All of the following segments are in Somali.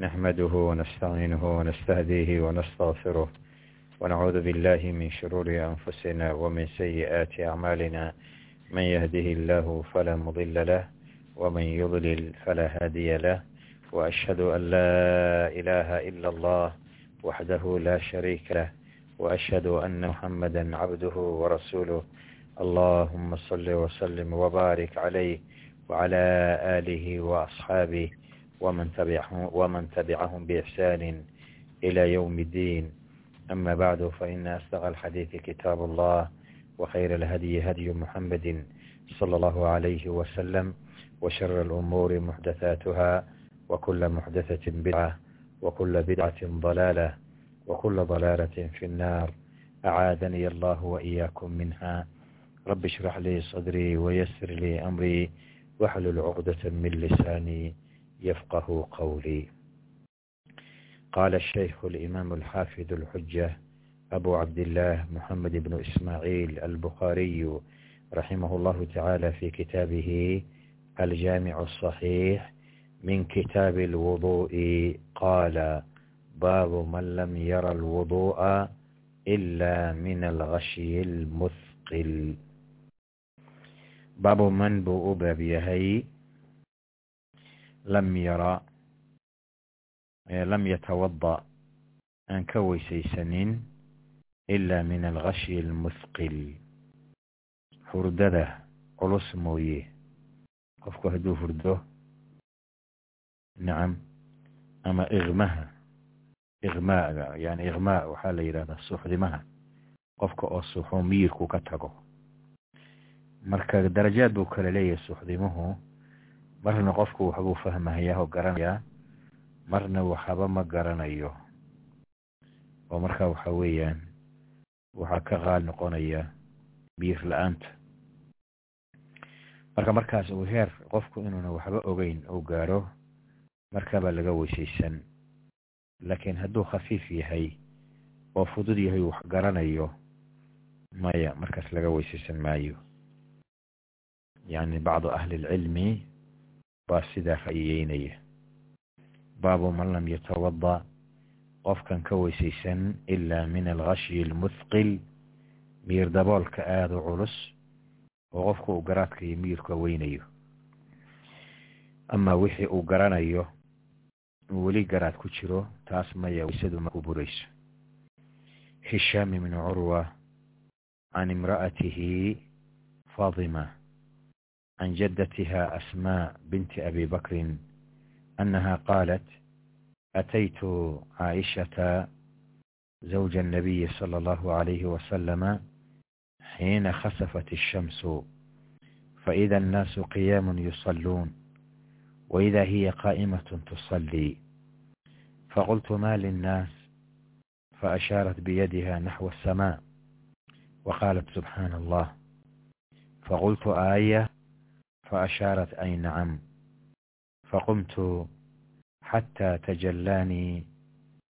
نحمده ونستعينه ونستهديه ونستغفره ونعوذ بالله من شرور أنفسنا ومن سيئات أعمالنا من يهده الله فلا مضل له ومن يضلل فلا هادي له وأشهد أن لا إله إلا الله وحده لا شريك له وأشهد أن محمدا عبده ورسوله اللهم صل وسلم وبارك عليه وعلى آله وأصحابه ومن تبعهم, ومن تبعهم بإحسان إلى يوم الدين أما بعد فإن أصدق الحديث كتاب الله وخير الهدي هدي محمد صلى الله عليه وسلم وشر الأمور محدثاتها وكل محدثة بدعة وكل بدعة ضلالة وكل ضلالة في النار أعاذني الله وإياكم منها رب اشرح لي صدري ويسر لي أمري واحلل عقدة من لساني يفقه قولي قال الشيخ الإمام الحافظ الحجة أبو عبد الله محمد بن إسماعيل البخاري رحمه الله تعالى في كتابه الجامع الصحيح من كتاب الوضوء قال باب من لم ير الوضوء إلا من الغشي المثقل باب من بو بيهي lam yaraa lam yatawadda aan ka weysaysanin ilaa min alghashi almuthqil hurdada culus mooye qofku hadduu hurdo nacam ama ikhmaha ikhmaaga yani ikhmaa waxaa la yidhahdaa suuxdimaha qofka oo suuxo miyirku ka tago marka darajaad buu kala leeyahay suuxdimuhu marna qofku waxbuu fahmahayaa oo garanayaa marna waxaba ma garanayo. Oo marka waxa weeyaan waxaa ka qaal noqonaya miyir la'aanta. Marka markaas uu heer qofku inuuna waxba ogeyn uu gaaro markabaa laga weysaysan. Laakiin hadduu khafiif yahay oo fudud yahay wax garanayo maya markaas laga weysaysan maayo. Yacni bacdu ahli ilcilmi baa sidaa ra'iyeynaya baabu man lam yatawada qofkan ka weysaysan ilaa min alghashyi almuthqil miyir daboolka aada u culus oo qofku uu garaadka iyo miyirka weynayo. Ama wixii uu garanayo uu weli garaad ku jiro taas maya weysadu ma ku burayso. Hishaam ibnu curwa can imra'atihi faadima عن جدتها أسماء بنت أبي بكر أنها قالت أتيت عائشة زوج النبي صلى الله عليه وسلم حين خسفت الشمس فإذا الناس قيام يصلون وإذا هي قائمة تصلي فقلت ما للناس فأشارت بيدها نحو السماء وقالت سبحان الله فقلت آية فأشارت أي نعم فقمت حتى تجلاني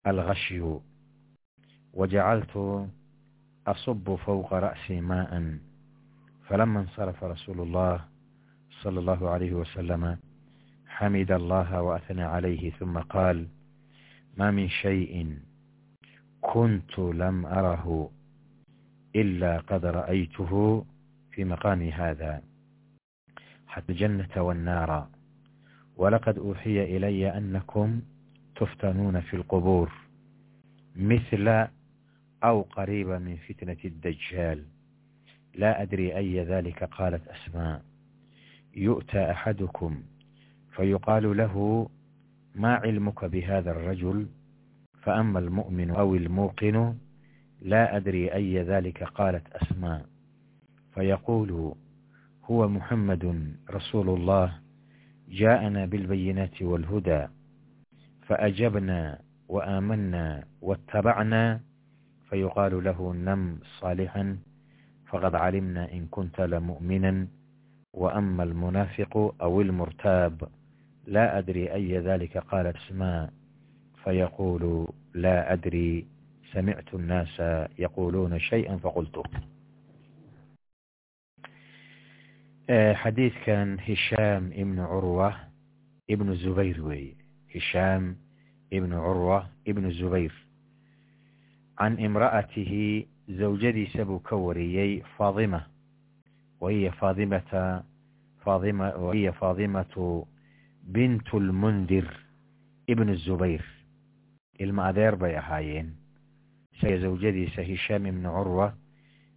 الغشي وجعلت أصب فوق رأسي ماء فلما انصرف رسول الله صلى الله عليه وسلم حمد الله وأثنى عليه ثم قال ما من شيء كنت لم أره إلا قد رأيته في مقامي هذا الجنة والنار ولقد أوحي إلي أنكم تفتنون في القبور مثل أو قريبا من فتنة الدجال لا أدري أي ذلك قالت أسماء يؤتى أحدكم فيقال له ما علمك بهذا الرجل فأما المؤمن أو الموقن لا أدري أي ذلك قالت أسماء فيقول هو محمد رسول الله جاءنا بالبينات والهدى فأجبنا وآمنا واتبعنا فيقال له نم صالحا فقد علمنا إن كنت لمؤمنا وأما المنافق أو المرتاب لا أدري أي ذلك قال اسماء فيقول لا أدري سمعت الناس يقولون شيئا فقلته Eh, xadiidkan hishaam ibnu curwa ibnu zubayr weeye hishaam ibnu curwa ibnu zubayr. Can imra'atihi zawjadiisa buu ka wariyey faadima. Wahiya faadimata faadima wahiya faadimatu bintu lmundir ibnu zubayr. Ilma adeer bay ahaayeen. Isaga zawjadiisa hishaam ibnu curwa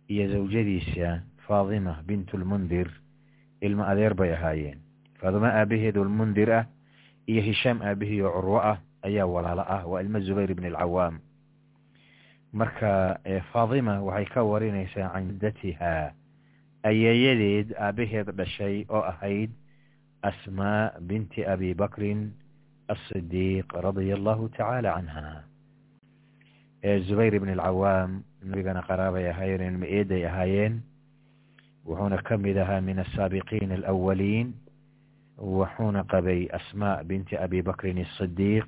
iyo zawjadiisa faadima bintu lmundir ilma adeer bay ahaayeen. Faadima aabaheed lmundir ah iyo hishaam aabihii oo curwo ah ayaa walaalo ah waa ilmo zubayr ibn alcawaam marka faadima waxay ka warinaysaa can jiddatiha ayeeyadeed aabaheed dhashay oo ahayd asmaa binti abi bakrin asidiiq radia allahu tacaala canha zubayr ibn alcawaam nabigana qaraabay ahaayeen ilma eeday ahaayeen wuxuuna ka mid ahaa min asaabiqiin alawaliin wuxuuna qabay asmaa binti abi bakrin asidiiq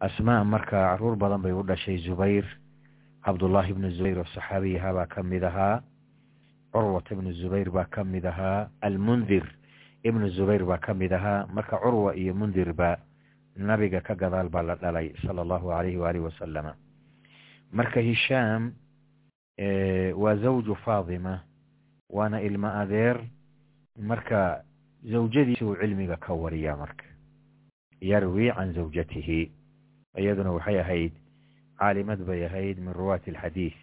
asmaa marka carruur badan bay u dhashay zubayr cabdullahi ibnu zubayr oo saxaabiyaha baa ka mid ahaa curwata ibnu zubayr baa ka mid ahaa almundir ibnu zubayr baa ka mid ahaa marka curwa iyo mundirba nabiga ka gadaal baa la dhalay sala allahu alayhi waalihi wasalama marka hishaam waa zawju faadima waana ilmo adeer. Marka zawjadiisa uu cilmiga ka wariyaa marka yarwi can zawjatihi. Iyaduna waxay ahayd caalimad bay ahayd min ruwaati alxadiid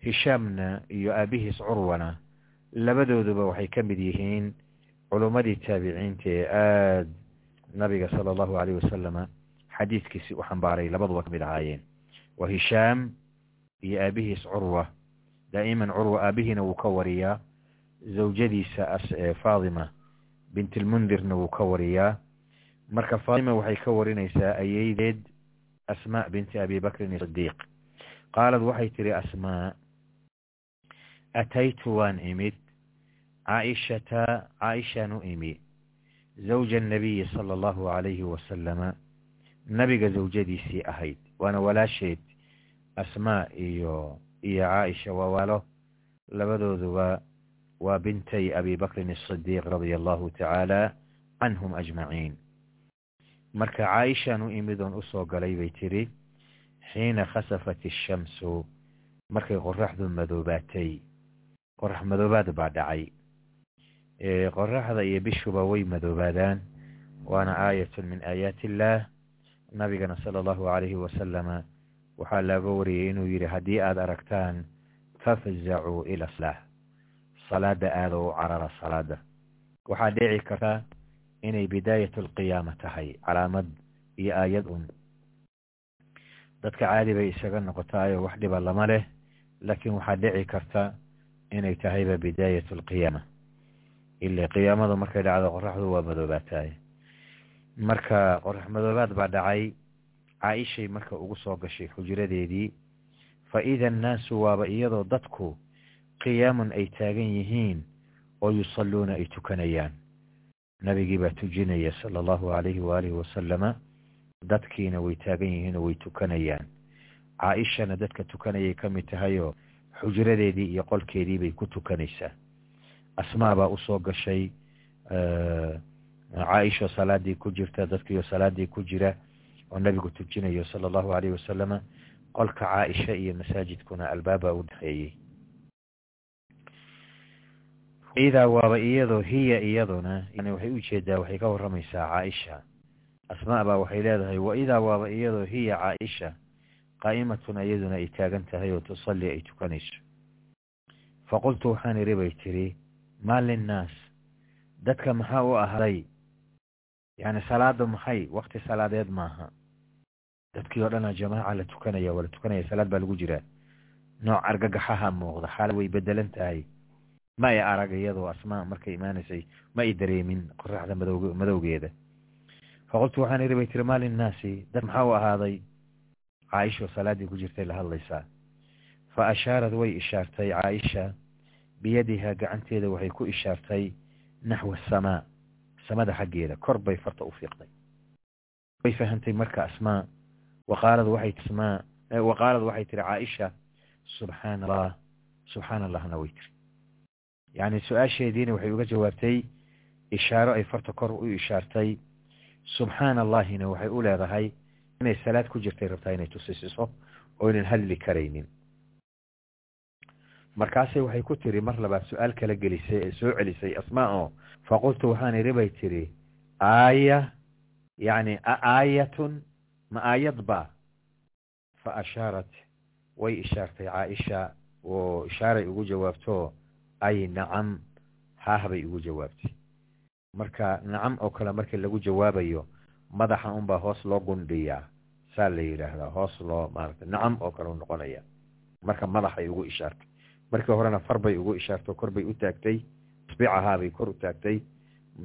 hishaamna iyo aabihiis curwana labadooduba waxay ka mid yihiin culummadii taabiciinta ee aada nabiga sala allahu alayh wasalama xadiidkiisi u xambaaray labaduba ka mid ahaayeen. Waa hishaam iyo aabihiis curwa daa'iman curwa aabihiina wuu ka wariyaa zawjadiisa bint lmundirna wuu ka wariyaa marka faadima waxay ka warinaysaa ayeydeed asmaa binti abi bakrin sidiiq qaalad waxay tihi asmaa ataytu waan imid caaishata caaishaan u imi zawja annabiyi sala allahu alayhi wasalama nabiga zawjadiisii ahayd waana walaasheed asmaa iyo iyo caaisha waa waalo. Labadooduba waa bintay abi bakrin asidiiq radia allahu tacaala canhum ajmaciin. Marka caaishaan u imid oon u soo galay bay tiri xiina khasafat ishamsu markay qoraxdu madoobaatay. Qorax madoobaad baa dhacay. Qoraxda iyo bishuba way madoobaadaan. Waana aayatun min aayaati illaah. Nabigana sala allahu alayhi wasalama waxaa laaga wariyay inuu yidhi haddii aada aragtaan fafzacuu ila salaah. Salaada aada u carara salaada. Waxaa dhici karta inay bidaayat alqiyaama tahay calaamad iyo aayad un. Dadka caadi bay isaga noqotaayo wax dhiba lama leh laakiin waxaa dhici karta inay tahayba bidaayat alqiyaama ila qiyaamada markay dhacdo qoraxdu waa madoobaataay marka qorax madoobaad baa dhacay caaishay marka ugu soo gashay xujradeedii fa ida annaasu waaba iyadoo dadku qiyaamun ay taagan yihiin oo yusalluuna ay tukanayaan. Nabigii baa tujinaya sala allahu alayhi waalihi wasalama dadkiina way taagan yihiin oo way tukanayaan. Caaishana dadka tukanayay ka mid tahayoo xujradeedii iyo qolkeedii bay ku tukanaysaa. Asmaa baa u soo gashay caaisho salaadii ku jirta dadkiioo salaadii ku jira oo nabigu tujinayo sala allahu alayhi wasalama qolka caaisha iyo masaajidkuna albaaba u dhexeeyey. Idaa waaba iyadoo hiya iyaduna waxay u jeedaa waxay ka waramaysaa caaisha asmaa baa waxay leedahay wa idaa waaba iyadoo hiya caaisha qaa'imatun iyaduna ay taagan tahay oo tusalli ay tukanayso. Faqultu waxaan idhi bay tiri maa linnaas dadka maxaa u ahday yani salaada maxay? Wakti salaadeed maaha dadkii oo dhana jamaaca la tukanaya waa la tukanaya salaad baa lagu jiraa. Nooc argagaxaha muuqda xaala way bedelan tahay. Ma ay arag iyadoo asmaa markay imaanaysay ma ay dareemin qoraxda madow madowgeeda. Faqultu waxaan idhi bay tiri maa linnaasi dad maxaa u ahaaday? Caaisha salaaddii ku jirtay la hadlaysaa. Fa ashaarad way ishaartay caaisha. Biyadiha gacanteeda waxay ku ishaartay naxwa asamaa samada xaggeeda kor bay farta u fiiqday. Way fahantay marka asmaa waqaalad waxay asmaa waqaalad waxay tiri caaisha subxaana allah subxaana allahna way tiri yacni su'aasheediina waxay uga jawaabtay ishaaro ay farta kor u ishaartay subxaana allahina waxay u leedahay inay salaad ku jirtay rabtaa inay tusisiso oo hadli karaynin markaasay waxay ku tiri mar labaad su'aal kala gelisay ee soo celisay asmaa oo faqultu waxaan idhi bay tiri aaya yacni aayatun ma aayad ba? Fa ashaarat way ishaartay caaisha oo ishaaray ugu jawaabto ay nacam haah bay ugu jawaabtay marka nacam oo kale markii lagu jawaabayo madaxa unbaa hoos loo gundhiyaa saa la yidhaahdaa hoos loo maaragtay nacam oo kale u noqonaya. Marka madaxay ugu ishaartay. Markii horena far bay ugu ishaarto kor bay u taagtay isbicahaabay kor u taagtay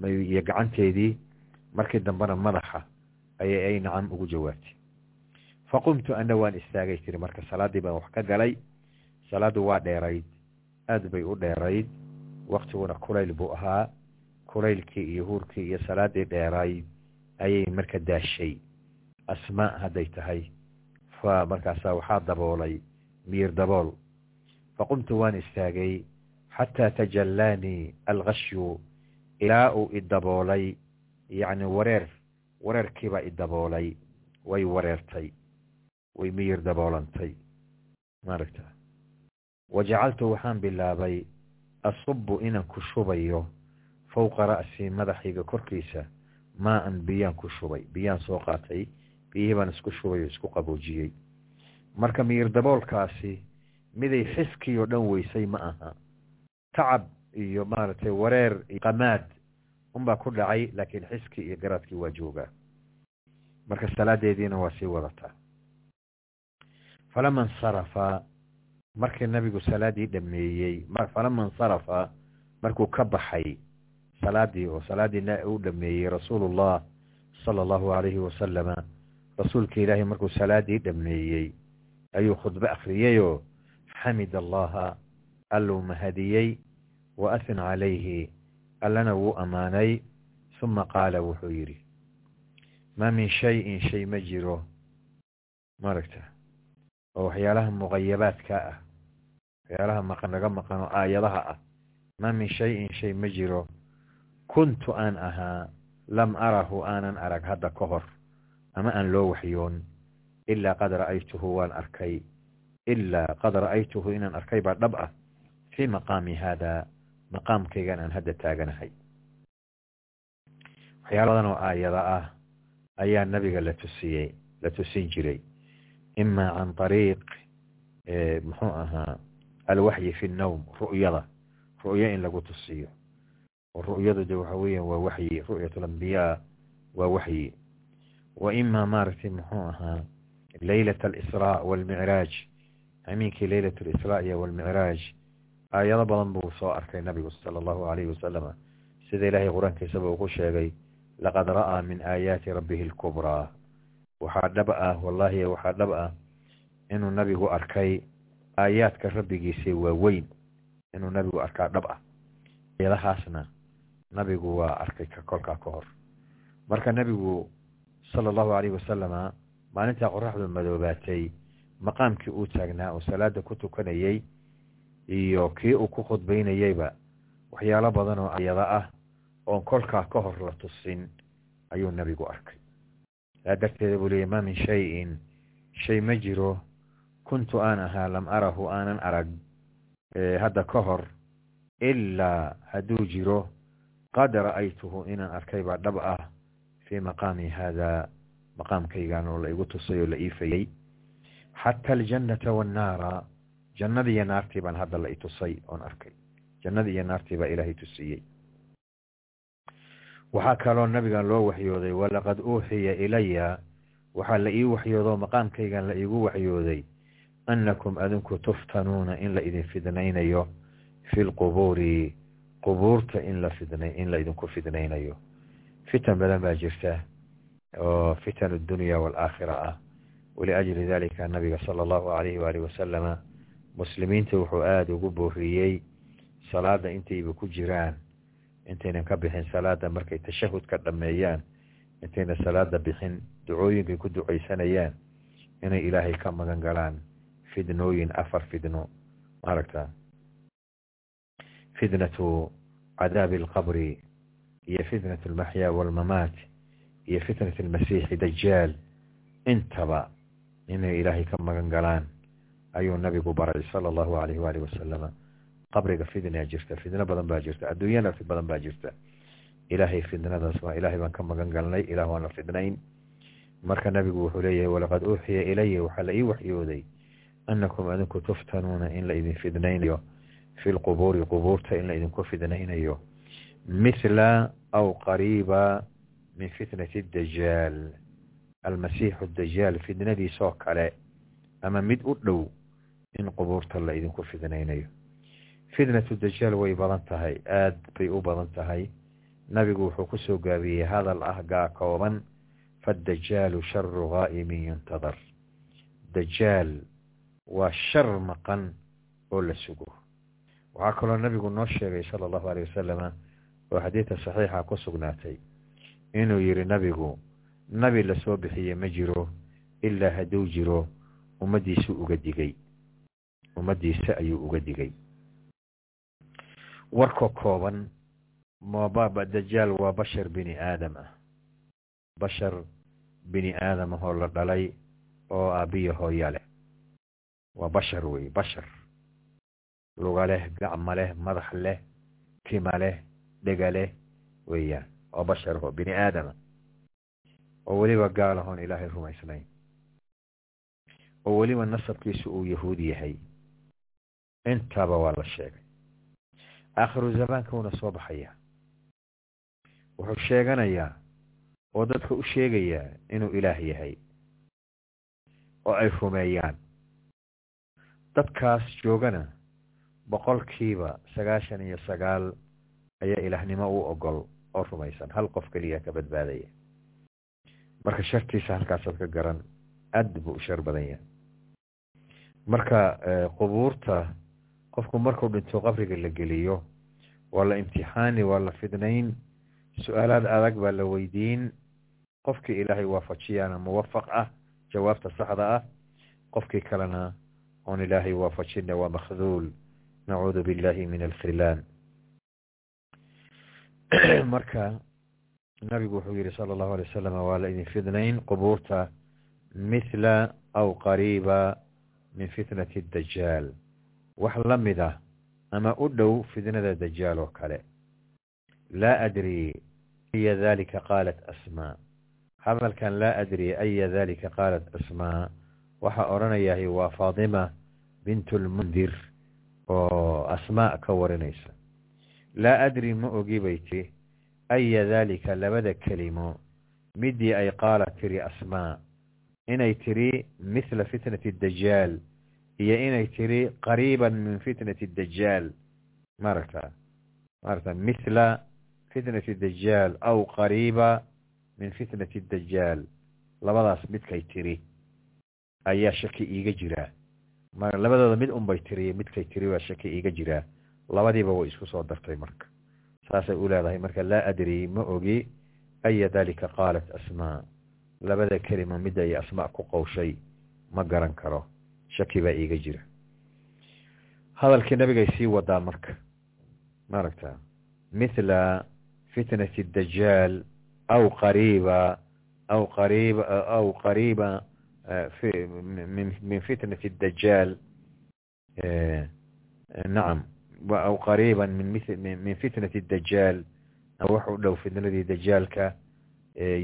iyo gacanteedii. Markii dambena madaxa ayay ay nacam ugu jawaabtay faqumtu ana waan istaagay tiri marka salaaddii baan wax ka galay salaaddu waa dheerayd aad bay u dheerayd waktiguna kulayl buu ahaa kulaylkii iyo huurkii iyo salaaddii dheerayd ayay marka daashay. Asmaa hadday tahay fa markaasaa waxaa daboolay miir dabool. Faqumtu waan istaagay xataa tajallaanii alkashyu ilaa uu idaboolay yacni wareer wareerkiibaa idaboolay way wareertay way miyir daboolantay maaragta. Wajacaltu waxaan bilaabay asubu inaan ku shubayo fowqa ra'sii madaxayga korkiisa maa an biyaan ku shubay biyaan soo qaatay biyihii baan isku shubay oo isku qaboojiyey. Marka miyir daboolkaasi miday xiskii oo dhan weysay ma aha. Tacab iyo maaragtay wareer qamaad unbaa ku dhacay laakiin xiskii iyo garaadkii waa joogaa. Marka salaadeediina waa sii wadataa. Falama insarafa markii nabigu salaaddii dhameeyey falama insarafa markuu ka baxay salaadii oo salaaddii u dhameeyey rasuulullah sala allahu alayhi wasalama rasuulka ilaahay markuu salaaddii dhameeyey ayuu khudbe akhriyeyoo xamid allaha alluu mahadiyey wa ahin calayhi allana wuu ammaanay suma qaala wuxuu yidhi maa min shayin shay ma jiro maaragta oo waxyaalaha muqayabaadka ah waxyaalaha maqan naga maqan oo aayadaha ah maa min shayin shay ma jiro kuntu aan ahaa lam arahu aanan arag hadda ka hor ama aan loo waxyoon ilaa qad ra'aytuhu waan arkay ilaa qad ra'aytuhu inaan arkay baa dhab ah fii maqaami haadaa maqaamkaygan aan hadda taaganahay. Waxyaalabadan oo aayada ah ayaa nabiga la tusiyey la tusin jiray. Imaa can ariiq eh, muxuu ahaa alwaxyi fi nowm ru'yada ru'yo in lagu tusiyo. Oo ru'yadu de waxa weeyaan waa waxyi ru'yatulambiyaa waa waxyi wa imaa maaragtay muxuu ahaa leylat alisraa waalmicraaj iminkii leylat alisraa iyo waalmicraaj aayado badan buu soo arkay nabigu sala allahu alayhi wasalama sida ilaahay qur'aankiisaba uu ku sheegay laqad ra'aa min aayaati rabbihi alkubraa waxaa dhab ah wallahi waxaa dhab ah inuu nabigu arkay aayaadka rabbigiisa waaweyn. Inuu nabigu arkaa dhab ah. Aayadahaasna nabigu waa arkay ka kolkaa ka hor. Marka nabigu sala allahu alayhi wasalama maalintaa qoraxdu madoobaatay maqaamkii uu taagnaa oo salaada ku tukanayey iyo kii uu ku khudbaynayeyba waxyaalo badan oo ayada ah oon kolkaa ka hor la tusin ayuu nabigu arkay. Saa darteeda buu leeyay maa min shayin shay ma jiro. Kuntu aan ahaa lam arahu aanan arag hadda ka hor ilaa hadduu jiro qad ra'aytuhu inaan arkay baa dhab ah fii maqaami haadaa maqaamkaygan oo la igu tusay oo la iifayey xata aljannata waannaara jannadii iyo naartii baan hadda la itusay oon arkay. Jannadii iyo naartii baa ilaahay tusiyey. Waxaa kaloo nabigan loo waxyooday walaqad uuxiya ilaya waxaa la ii waxyoodoo maqaamkaygan la iigu waxyooday annakum adinku tuftanuuna in la idin fidnaynayo fi lqubuuri qubuurta in la fidna in la idinku fidnaynayo. Fitan badan baa jirta oo fitan addunya waalaakhira ah. Waliajli dalika nabiga sala allahu alayhi waalihi wasalama muslimiinta wuxuu aada ugu booriyey salaada intayba ku jiraan intaynan ka bixin salaada markay tashahudka dhameeyaan intayna salaada bixin ducooyinkay ku ducaysanayaan inay ilaahay ka magan galaan fidnooyin afar fidno maaragta. Fitnatu cadaabi alqabri iyo fitnatu almaxyaa waalmamaat iyo fitnat almasiixi dajaal intaba inay ilaahay ka magan galaan ayuu nabigu baray sala allahu alayhi waalihi wasalama qabriga fidnaa jirta fidno badan baa jirta adduunyana badan baa jirta. Ilaahay fidnadaas waa ilaahay baan ka magan galnay ilaah waan fidnayn. Marka nabigu wuxuu leeyahay walaqad uuxiya ilaya waxaa la ii waxyooday annakum adinku tuftanuuna in la idin fidnaynayo fi lqubuuri qubuurta in la idinku fidnaynayo mithla aw qariiba min fitnati dajaal almasiixu dajaal fidnadiisoo kale ama mid u dhow in qubuurta la idinku fidnaynayo fitnatu dajaal way badan tahay aad bay u badan tahay. Nabigu wuxuu ku soo gaabiyey hadal ah gaa kooban faddajaalu sharu gaa'imin yuntadar. Dajaal waa shar maqan oo la sugo. Waxaa kaloo nabigu noo sheegay sala allahu aleyh wasalama oo xadiidka saxiixa ku sugnaatay inuu yihi nabigu nabi la soo bixiye ma jiro ilaa hadduu jiro ummaddiisuu uga digay ummaddiisa ayuu uga digay. Warka kooban mababa dajaal waa bashar bini aadam ah. Bashar bini aadam ahoo la dhalay oo aabiya hooya leh. Waa bashar wey bashar. Luga leh gacma leh madax leh tima leh dhega leh weeyaan. Waa bashar ho bini aadama oo weliba gaal ahoon ilaahay rumaysnayn. Oo weliba nasabkiisu uu yahuud yahay intaaba waa la sheegay. Aakhiru zamaanka uuna soo baxaya. Wuxuu sheeganayaa oo dadka u sheegayaa inuu ilaah yahay. Oo ay rumeeyaan. Dadkaas joogana boqolkiiba sagaashan iyo sagaal ayaa ilaahnimo u ogol oo rumaysan. Hal qof keliya ka badbaadaya. Marka shartiisa halkaasaad ka garan aad buu u shar badan yahay. Marka qubuurta qofku markuu dhinto qabriga la geliyo waa la imtixaani waa la fidnayn. Su'aalaad adag baa la weydiin. Qofkii ilaahay waafajiyaana muwafaq ah jawaabta saxda ah. Qofkii kalena oon ilaahay waafajina waa makhduul. Nacuudu billahi min alkhilaan marka nabigu wuxuu yihi sala allahu alay wasalam waa la idin fidnayn qubuurta mithla aw qariiba min fitnati dajaal wax la mid ah ama u dhow fidnada dajaal oo kale. Laa adri aya dalika qaalat asmaa. Hadalkan laa adri aya dalika qaalat asmaa. Waxaa odhanayahay waa faatima bint lmundir oo asmaa ka warinaysa. Laa adri ma ogi bay ti aya dalika labada kelimo. Midii ay qaala tiri asmaa inay tiri mithla fitnati dajaal iyo inay tiri qariiban min fitnati dajaal maaragta maaragta mithla fitnati dajaal aw qariiba min fitnati dajaal labadaas midkay tiri ayaa shaki iiga jiraa labadooda mid unbay tiri midkay tiri baa shaki iiga jiraa labadiiba way isku soo dartay marka. Saasay u leedahay marka laa adri ma ogi aya dalika qaalat asmaa. Labada kelima mid ay asmaa ku qowshay ma garan karo shaki baa iiga jira. Hadalkii nabigay sii wadaa marka maaragta mithla fitnati dajaal aw qariiba aw qariiba aw qariiba min fitnati dajaal nacam aw qariiba min fitnati dajaal wax dhow fitnadii dajaalka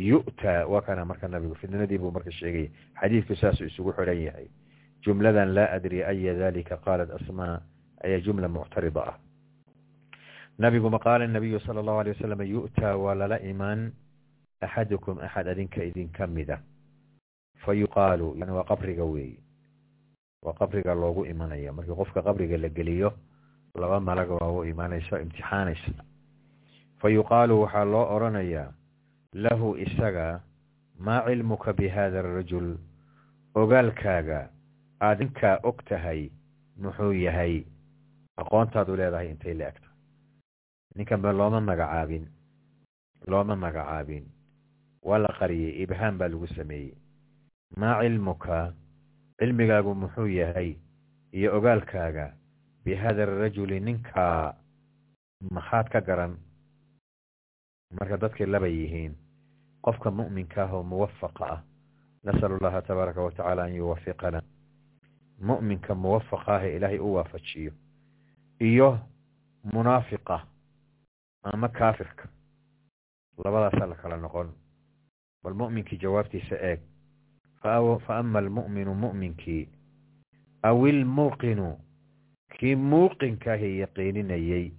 yu'ta waa kana marka nabigu fitnadii buu marka sheegaya xadiidku saasuu isugu xiran yahay jumladan laa adri aya dalika qaalat asmaa ayaa jumla muctarida ah nabiguma qaala nabiyu sala allahu alay wasalam yu'taa waa lala imaan axadukum axad adinka idinka mida fa yuqaalu yani waa qabriga weeye waa qabriga loogu imanaya markii qofka qabriga la geliyo laba malaga waa u imaanaysa imtixaanaysa fa yuqaalu waxaa aad ninkaa og tahay muxuu yahay aqoontaadu leedahay intay la egta ninkan ba looma magacaabin looma magacaabin. Waa la qariyey ibhaam baa lagu sameeyey. Maa cilmuka cilmigaagu muxuu yahay iyo ogaalkaaga bi hada arajuli ninkaa maxaad ka garan? Marka dadkay laba yihiin qofka mu'minka ah muwafaqa ah nasalu allaha tabaaraka wa tacaala an yuwafiqana mu'minka muwafaqaaha ilaahay u waafajiyo. Iyo munaafiqa ama kaafirka. Labadaasaa la kala noqon. Bal mu'minkii jawaabtiisa eeg. Fa ama almu'minu mu'minkii aw ilmuuqinu kii muuqinkaahi yaqiininayey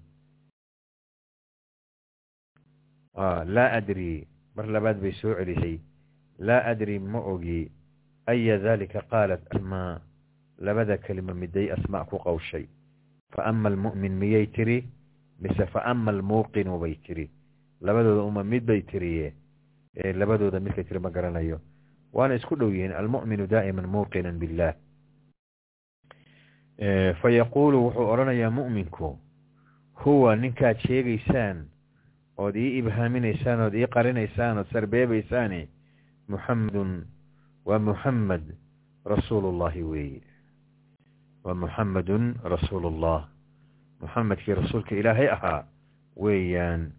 laa adri mar labaad bay soo celisay. Laa adri ma ogi aya dalika qaalat asmaa labada kelima miday asmaa ku qawshay. Fa ama almu'min miyay tiri? Mise fa ama almuuqinu bay tiri. Labadooda uma mid bay tiriye. Labadooda midkay tiri ma garanayo. Waana isku dhow yihiin almu'minu daa'iman muuqinan billah. Fa yaquulu wuxuu odhanayaa mu'minku huwa ninkaad sheegaysaan ood ii ibhaaminaysaan ood ii qarinaysaan ood sarbeebaysaani muxamedun waa muxamed rasuulullahi weeye waa muxamedun rasuulullah muxamedkii rasuulka ilaahay ahaa weeyaan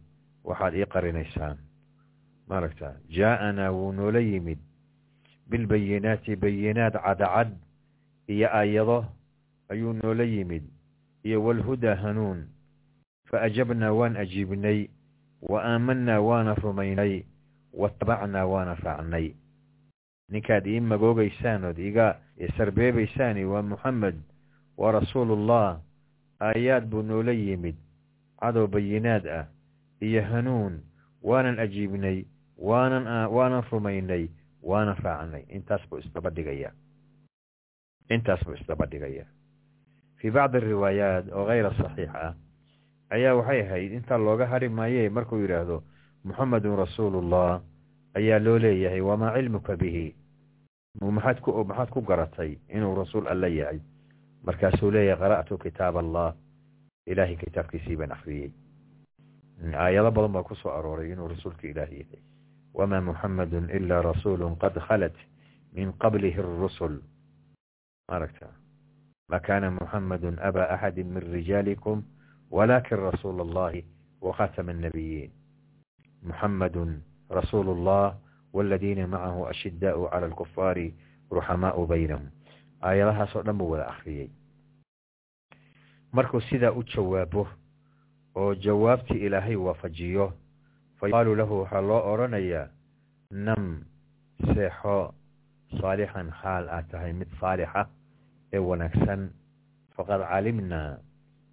waxaad ii qarinaysaan. Maaragta jaa-anaa wuu noola yimid. Bilbayinaati bayinaat cadcad iyo aayado ayuu noola yimid. Iyo walhudaa hanuun. Fa ajabnaa waan ajiibnay wa aamanaa waana rumaynay watabacnaa waana raacnay ninkaad ii magoogaysaan ood iga sarbeebaysaani waa muxamed waa rasuulullah aayaad buu noola yimid. Cadow bayinaad ah iyo hanuun. Waanan ajiibnay waanan waanan rumaynay waanan raacnay intaas buu isdaba dhigaya. Intaas buu isdaba dhigaya. Fii bacdi ariwaayaat oo kayra saxiix ah ayaa waxay ahayd intaa looga hari maaye markuu yidhaahdo muxamedun rasuulullah ayaa loo leeyahay wamaa cilmuka bihi? Maxaad ku garatay inuu rasuul alla yahay markaasuu leeyahay qara'tu kitaab allah. Ilaahay kitaabkiisii baan akriyey aayado badan baa ku soo arooray inuu rasuulka ilaah yahay. Wamaa muxamedun ilaa rasuulu qad khalat min qablihi arusul maaragta ma kana muxamedun aba axadi min rijaalikum walakin rasuul allahi wakhatama annabiyiin muxamedun rasuulu llah waladiina macahu ashidaau cala alkufaari ruxamaau baynahum aayadahaasoo dhan buu wada akriyey markuu sidaa u jawaabo oo jawaabtii ilaahay waafajiyo fa lahu waxaa loo odhanayaa nam seexo saalixan xaal aad tahay mid saalixa ee wanaagsan. Faqad calimnaa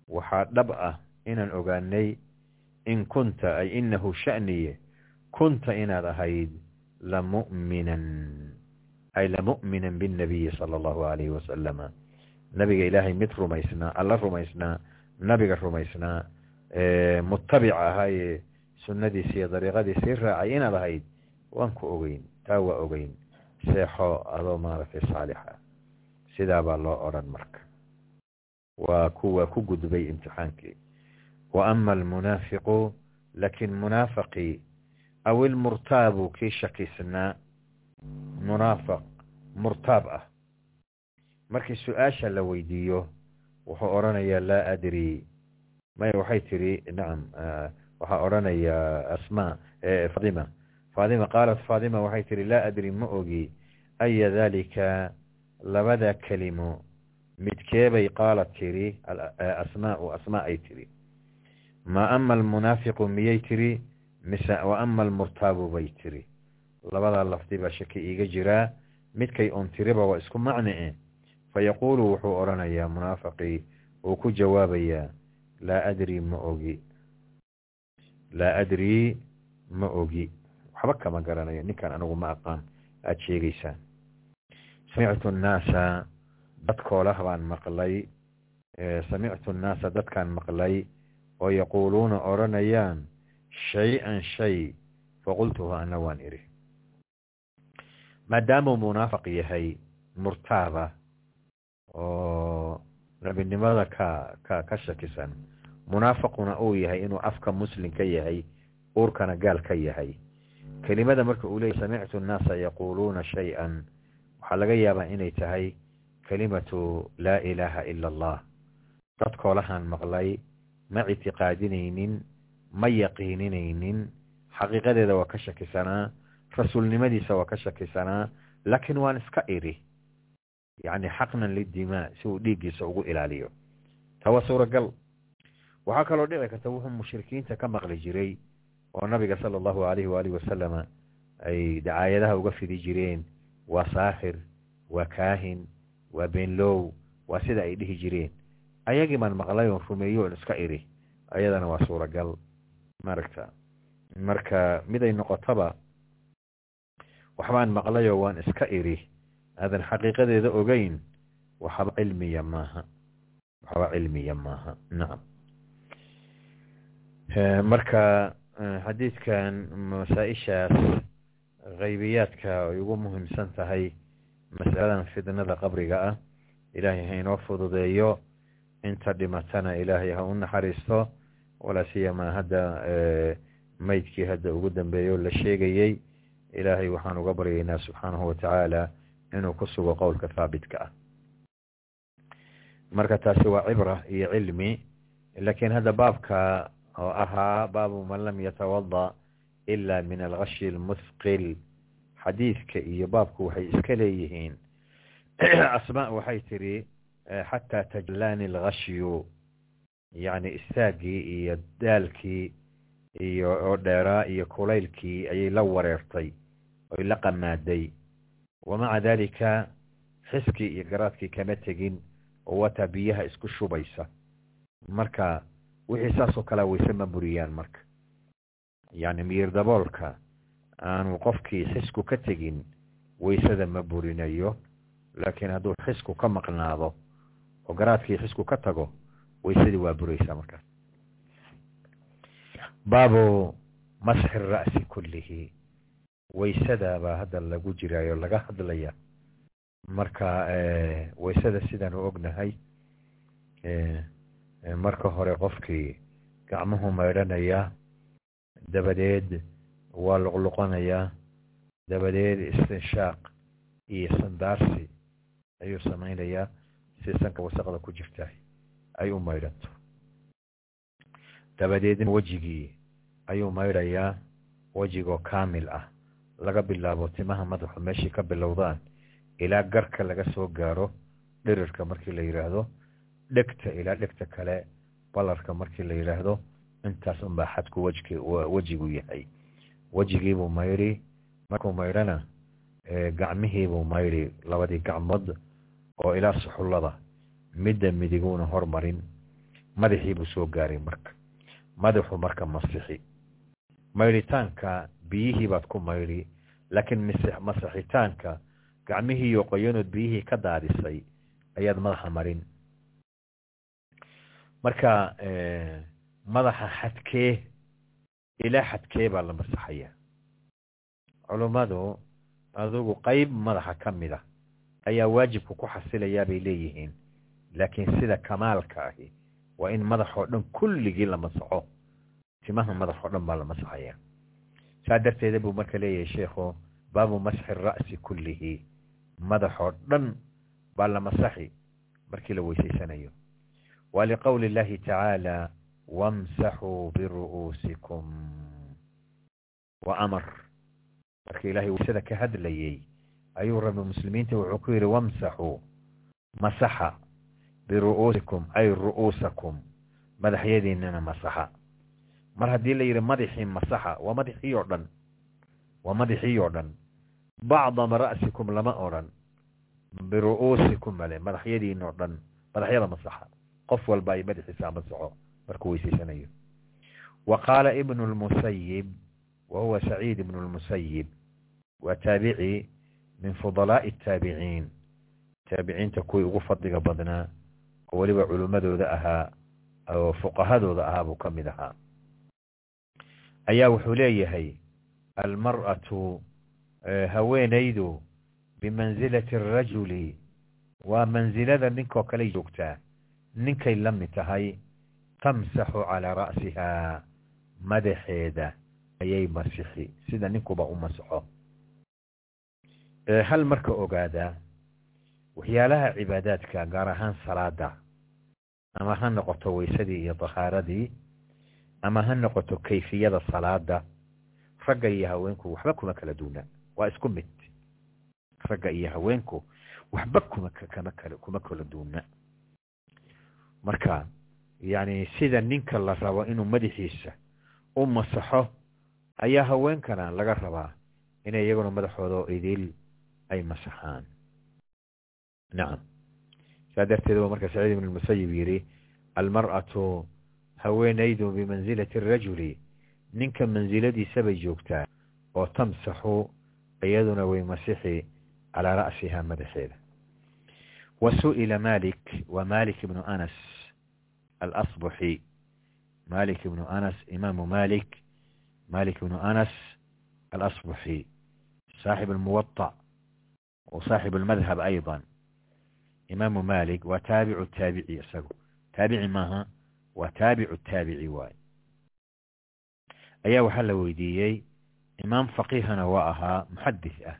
waxaa dhab ah inaan ogaanay in kunta ay inahu sha'niye kunta inaad ahayd lamu'minan ay lamu'minan binnabiyi sala allahu alayhi wasalama nabiga ilaahay mid rumaysnaa alla rumaysnaa nabiga rumaysnaa mutabic ahaaye sunnadiisi iyo dariiqadiisii raacay inaad ahayd waan ku ogeyn taa waa ogeyn seexo adoo maaragtay saalixa sidaa baa loo odhan marka waa kuwa ku gudbay imtixaankii wa ama almunaafiqu laakiin munaafaqii aw ilmurtaabu kii shakisnaa munaafiq murtaab ah. Markii su'aasha la weydiiyo wuxuu odhanayaa laa adri. May waxay tiri nacam waxaa odhanayaa asmaa fatima fatima qaalat fatima waxay tihi laa adri ma ogi. Aya dalika labada kelimo? Midkeebay qaalat tiri asmaau asmaa ay tiri ma ama almunaafiqu miyay tiri mise wa ama almurtaabu bay tiri labadaa lafdi baa shaki iiga jiraa midkay un tiriba waa isku macne e fa yaquulu wuxuu odhanayaa munaafaqii uu ku jawaabayaa laa adri ma ogi. Laa adri ma ogi. Waxba kama garanayo ninkan anigu ma aqaan. Aada sheegaysaan samictu annaasa dadkoolah baan maqlay. Samictu annaasa dadkaan maqlay. Oo yaquuluuna odhanayaan shay-an shay. Faqultuhu ana waan idhi maadaamuu munaafiq yahay murtaaba oo nabinimada ka ka ka shakisan munaafaquna uu yahay inuu afka muslim ka yahay uurkana gaal ka yahay. Kelimada marka uu leeyay samictu annaasa yaquuluuna shay-an waxaa laga yaabaa inay tahay kelimatu laa ilaaha ila allah dadkoolahaan maqlay ma ictiqaadinaynin ma yaqiininaynin xaqiiqadeeda waa ka shakisanaa rasuulnimadiisa waa ka shakisanaa laakiin waan iska iri yacni xaqnan lidimaa si uu dhiiggiisa ugu ilaaliyo waa suuragal waxaa kaloo dhici karta wuxuu mushrikiinta ka maqli jiray oo nabiga sala allahu alayhi waalihi wasalama ay dacaayadaha uga fidi jireen waa saaxir waa kaahin waa beenlow waa sida ay dhihi jireen ayagii baan maqlay oon rumeeyo oon iska iri ayadana waa suuragal maaragta marka miday noqotaba waxbaan maqlayoo waan iska iri aadan xaqiiqadeeda ogeyn waxba cilmiya maaha. Waxba cilmiya maaha. Nacam marka xadiidkan masaa-ishaas haybiyaadka ay ugu muhiimsan tahay masaladan fidnada qabriga ah. Ilaahay ha inoo fududeeyo inta dhimatana ilaahay ha u naxariisto. Walaa siyamaa hadda maydkii hadda ugu dambeeyo la sheegayey ilaahay waxaan uga baryaynaa subxaanahu watacaala inuu ku sugo qowlka haabitka ah. Marka taasi waa cibra iyo cilmi laakiin hadda baabka oo ahaa baabu man lam yatawada ila min algashi almuthqil. Xadiidka iyo baabku waxay iska leeyihiin. Asmaa waxay tiri xataa tajlaani algashyu yacni istaagii iyo daalkii iyo oo dheeraa iyo kulaylkii ayay la wareertay oy la qamaaday. Wamaca dalika xiskii iyo garaadkii kama tegin oo wataa biyaha isku shubaysa. Marka wixii saasoo kalea wayse ma buriyaan marka. Yacni miyir daboolka aanu qofkii xisku ka tegin waysada ma burinayo laakiin hadduu xisku ka maqnaado oo garaadkii xisku ka tago waysadii waa buraysaa markaas baabu masxi ra'si kullihi. Waysada baa hadda lagu jiraayo laga hadlaya marka waysada sidaanu ognahay marka hore qofkii gacmuhu maydhanayaa dabadeed waa luqluqanayaa dabadeed istinshaaq iyo sandaarsi ayuu samaynayaa si sanka wasaqda ku jirta ay u maydhanto. Dabadeedna wejigii ayuu maydhayaa wejigoo kaamil ah. Laga bilaabo timaha madaxu meeshii ka bilowdaan ilaa garka laga soo gaaro dhirirka markii la yidhaahdo dhegta ilaa dhegta kale balarka markii la yidhaahdo intaas unbaa xadku wejki wejigu yahay. Wejigiibuu maydhi markuu maydhana gacmihiibuu maydhi labadii gacmood oo ilaa suxullada midda midiguuna hormarin madaxiibuu soo gaaray marka. Madaxu marka masixi maydhitaanka biyihii baad ku maydhi laakiin masixitaanka gacmihiiyo qoyanood biyihii ka daadisay ayaad madaxa marin. Marka madaxa xadkee ilaa xadkee baa la masaxaya culummadu adugu qeyb madaxa ka mid a ayaa waajibka ku xasilayaa bay leeyihiin laakiin sida kamaalka ahi waa in madaxoo dhan kulligii la masaxo timaha madaxoo dhan baa la masaxaya saa darteeda buu marka leeyahay sheikhu baabu masxi ra'si kullihi madaxoo dhan baa la masaxi markii la weysaysanayo wa liqowli illahi tacaala wamsaxuu biru'uusikum wa amar marka ilaahay waysada ka hadlayey ayuu rabbi muslimiinta wuxuu ku yidhi wamsaxuu masaxa biru'uusikum ay ru'uusakum madaxyadiinana masaxa mar haddii la yidhi madaxii masaxa waa madaxii oo dhan. Waa madaxii oo dhan. Bacdama ra'sikum lama odhan. Biru'uusikum male madaxyadiina oo dhan. Madaxyada masaxa. Qof walba ay madaxiisa masaxo markuu weysaysanayo wa qaala ibnu lmusayib wa huwa saciid ibnu lmusayib waa taabici min fudalaa'i ataabiciin taabiciinta kuwii ugu fadliga badnaa oo weliba culimmadooda ahaa oo fuqahadooda ahaa buu ka mid ahaa ayaa wuxuu leeyahay almar'atu haweenaydu bimansilati arajuli waa mansilada ninkoo kale joogtaa. Ninkay la mid tahay tamsaxu calaa ra'sihaa madaxeeda ayay masixi. Sida ninkuba u masaxo hal marka ogaadaa waxyaalaha cibaadaadka gaar ahaan salaada ama ha noqoto weysadii iyo tahaaradii ama ha noqoto kayfiyada salaada ragga iyo haweenku waxba kuma kala duuna waa isku mid. Ragga iyo haweenku waxba kuma kuma kala duuna marka yacni sida ninka la rabo inuu madaxiisa u masaxo ayaa haweenkana laga rabaa inay iyaguna madaxooda oo idil ay masaxaan. Nacam saa darteed marka saciid ibn lmusayib yidhi almar'atu haweenaydu bimansilati arajuli ninka mansiladiisa bay joogtaa oo tamsaxu iyaduna way masixi calaa ra'siha madaxeeda wa su'ila malik wa malik ibnu anas alasbuxi malik ibnu anas imaamu malik malik ibnu anas alasbuxi صاحب الموطأ وصاحب المذهب أيضا إمام مالك waa taabicu taabici waaye ayaa waxaa la weydiiyey imaam faqiihana waa ahaa muxadis ah.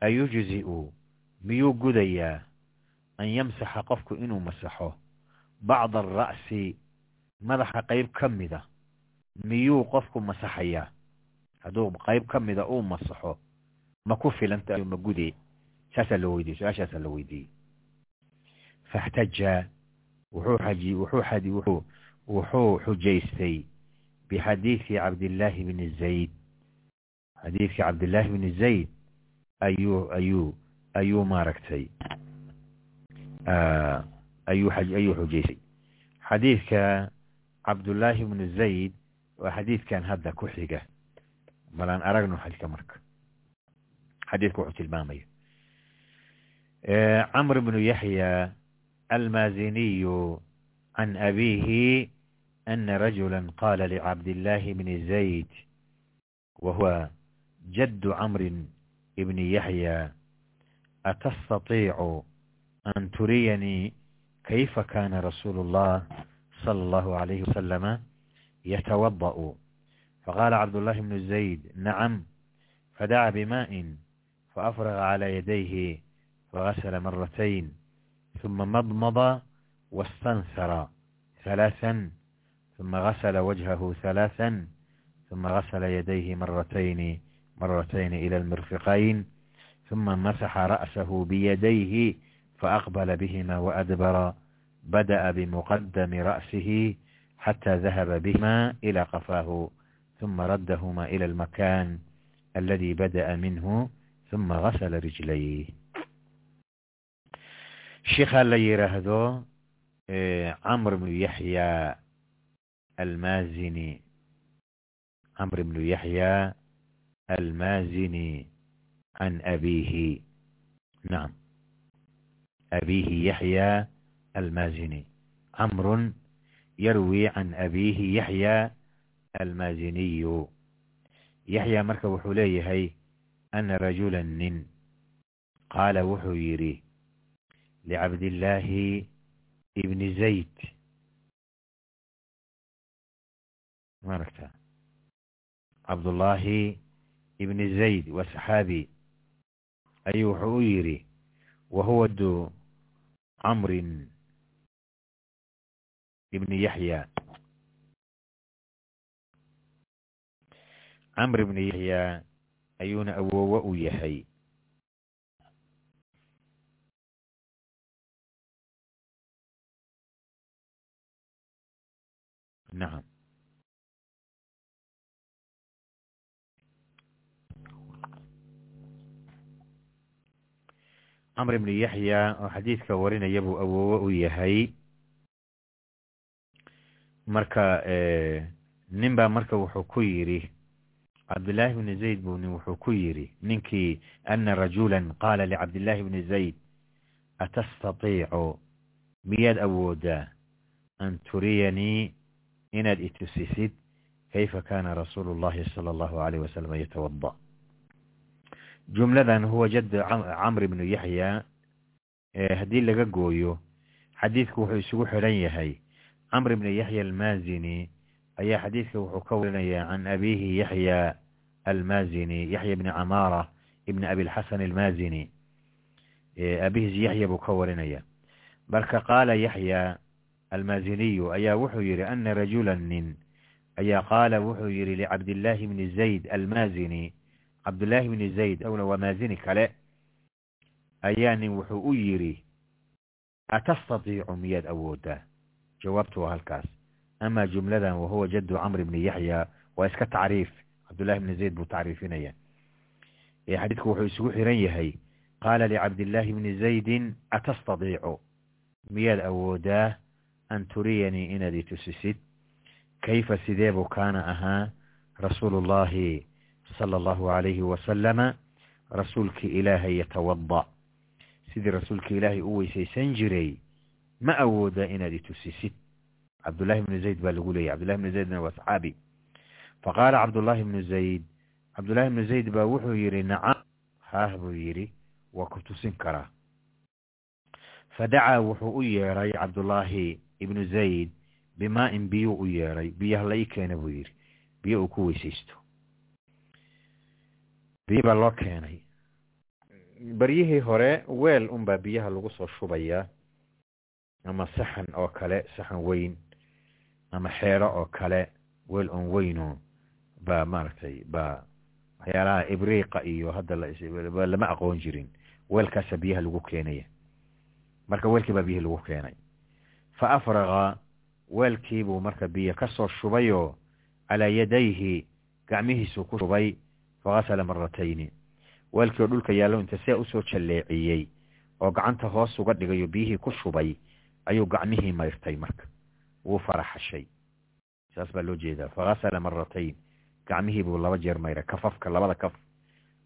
Ayujzi'u miyuu gudayaa an yamsaxa qofku inuu masaxo? Bacda ara'si madaxa qayb ka mida ah, miyuu qofku masaxayaa? Hadduu qayb ka mida uu masaxo ma ku filanta ma gude saasaa la weydiiyey su'aashaasaa la weydiiyey. Faxtaja wuxuu xujaystay bixadiidi cabdillaahi bni zayd. Xadiidkii cabdillaahi bni zayd ayuu ayuu maaragtay ayuu ayuu xujaystay. Xadiidka cabdullaahi bni zayd waa xadiidkan hadda ku xiga. Balaan aragno xajka marka. Xadiidku wuxuu tilmaamaya camr bnu yaxya المازيني عن أبيه أن رجلا قال لعبد الله بن زيد وهو جد عمرو بن يحيى أتستطيع أن تريني كيف كان رسول الله صلى الله عليه وسلم يتوضأ فقال عبد الله بن زيد نعم فدعا بماء فأفرغ على يديه فغسل مرتين ثم مضمض واستنثر ثلاثا ثم غسل وجهه ثلاثا ثم غسل يديه مرتين مرتين إلى المرفقين ثم مسح رأسه بيديه فأقبل بهما وأدبر بدأ بمقدم رأسه حتى ذهب بهما إلى قفاه ثم ردهما إلى المكان الذي بدأ منه ثم غسل رجليه sheikha la yiraahdo camr bnu yaxya almazini. Camr bnu yaxya almazini can abihi. Nacam abihi yaxya almazini. Camrun yarwi can abihi yaxya almaziniyu. Yaxya marka wuxuu leeyahay ana rajula nin. Qaala wuxuu yidhi licabdillaahi ibni zayd maaragta cabdullaahi ibni zayd waa saxaabi ayuu wuxuu u yidhi wa huwa du camrin ibni yaxya camr ibni yaxya ayuuna awoowo nacam camr ibni yaxya oo xadiidka warinaya buu awoowo u yahay marka nin baa marka wuxuu ku yidhi cabdillaahi bni zayd buu nin wuxuu ku yidhi ninkii ana rajula qaala licabdillaahi bni zayd atastatiicu miyaad awoodaa an turiyanii inaad itusisid kayfa kana rasuulu اllahi salى allahu alayh wasalam yatawada jumladan huwa jadd camr ibnu yaxya haddii laga gooyo xadiidku wuxuu isugu xidhan yahay. Camr ibni yaxya almazini ayaa xadiidka wuxuu ka warinaya can abihi yaxya almazini yaxya bni camaara ibni abilxasan almazini abihiis yaxya buu ka warinaya. Marka qaala yaxya almaziniyu ayaa wuxuu yidhi ana rajula nin ayaa qaala wuxuu yidhi licabdillaahi bni zayd almazini cabdullaahi bni zayd awna waa maazini kale ayaa nin wuxuu u yidhi atastatiicu miyaad awoodaa jawaabtu waa halkaas amaa jumladan wahuwa jaddu camr bni yaxya waa iska tacriif cabdullahi bni zayd buu tacriifinaya ee xadiidku wuxuu isugu xiran yahay qaala licabdillaahi bni zaydin atastatiicu miyaad awoodaa an turiyanii inaad i tusisid kayfa sidee buu kaana ahaa rasuulu llahi sala allahu alayhi wasalama rasuulkii ilaahay yatawada sidii rasuulka ilaahay u weysaysan jiray ma awoodaa inaad i tusisid cabdullahi bnu zayd baa lagu leeyay cabdullahi bnu zaydna waa saxaabi faqaala cabdullaahi bnu zayd cabdullaahi bnu zayd baa wuxuu yidhi nacam haah buu yidhi waa ku tusin karaa fadacaa wuxuu u yeedhay cabdullaahi ibnu zayd bimaa-in biyuu u yeedhay biyaha la ii keena buu yidhi biyo uu ku weysaysto. Biyo baa loo keenay. Baryihii hore weel unbaa biyaha lagu soo shubayaa ama saxan oo kale saxan weyn ama xeero oo kale weel on weyno baa maaragtay baa waxyaalaha ibriiqa iyo hadda lama aqoon jirin. Weelkaasa biyaha lagu keenaya. Marka weelkii baa biyihii lagu keenay fa afraqa weelkiibuu marka biyo ka soo shubayoo calaa yadayhi gacmihiisuu ku shubay fagasala maratayni weelkii oo dhulka yaallo inta see u soo jalleeciyey oo gacanta hoos uga dhigayo biyihii ku shubay ayuu gacmihii mayrtay marka wuu faraxashay saas baa loo jeedaa fagasala maratayn gacmihii buu laba jeer mayray kafafka labada kaf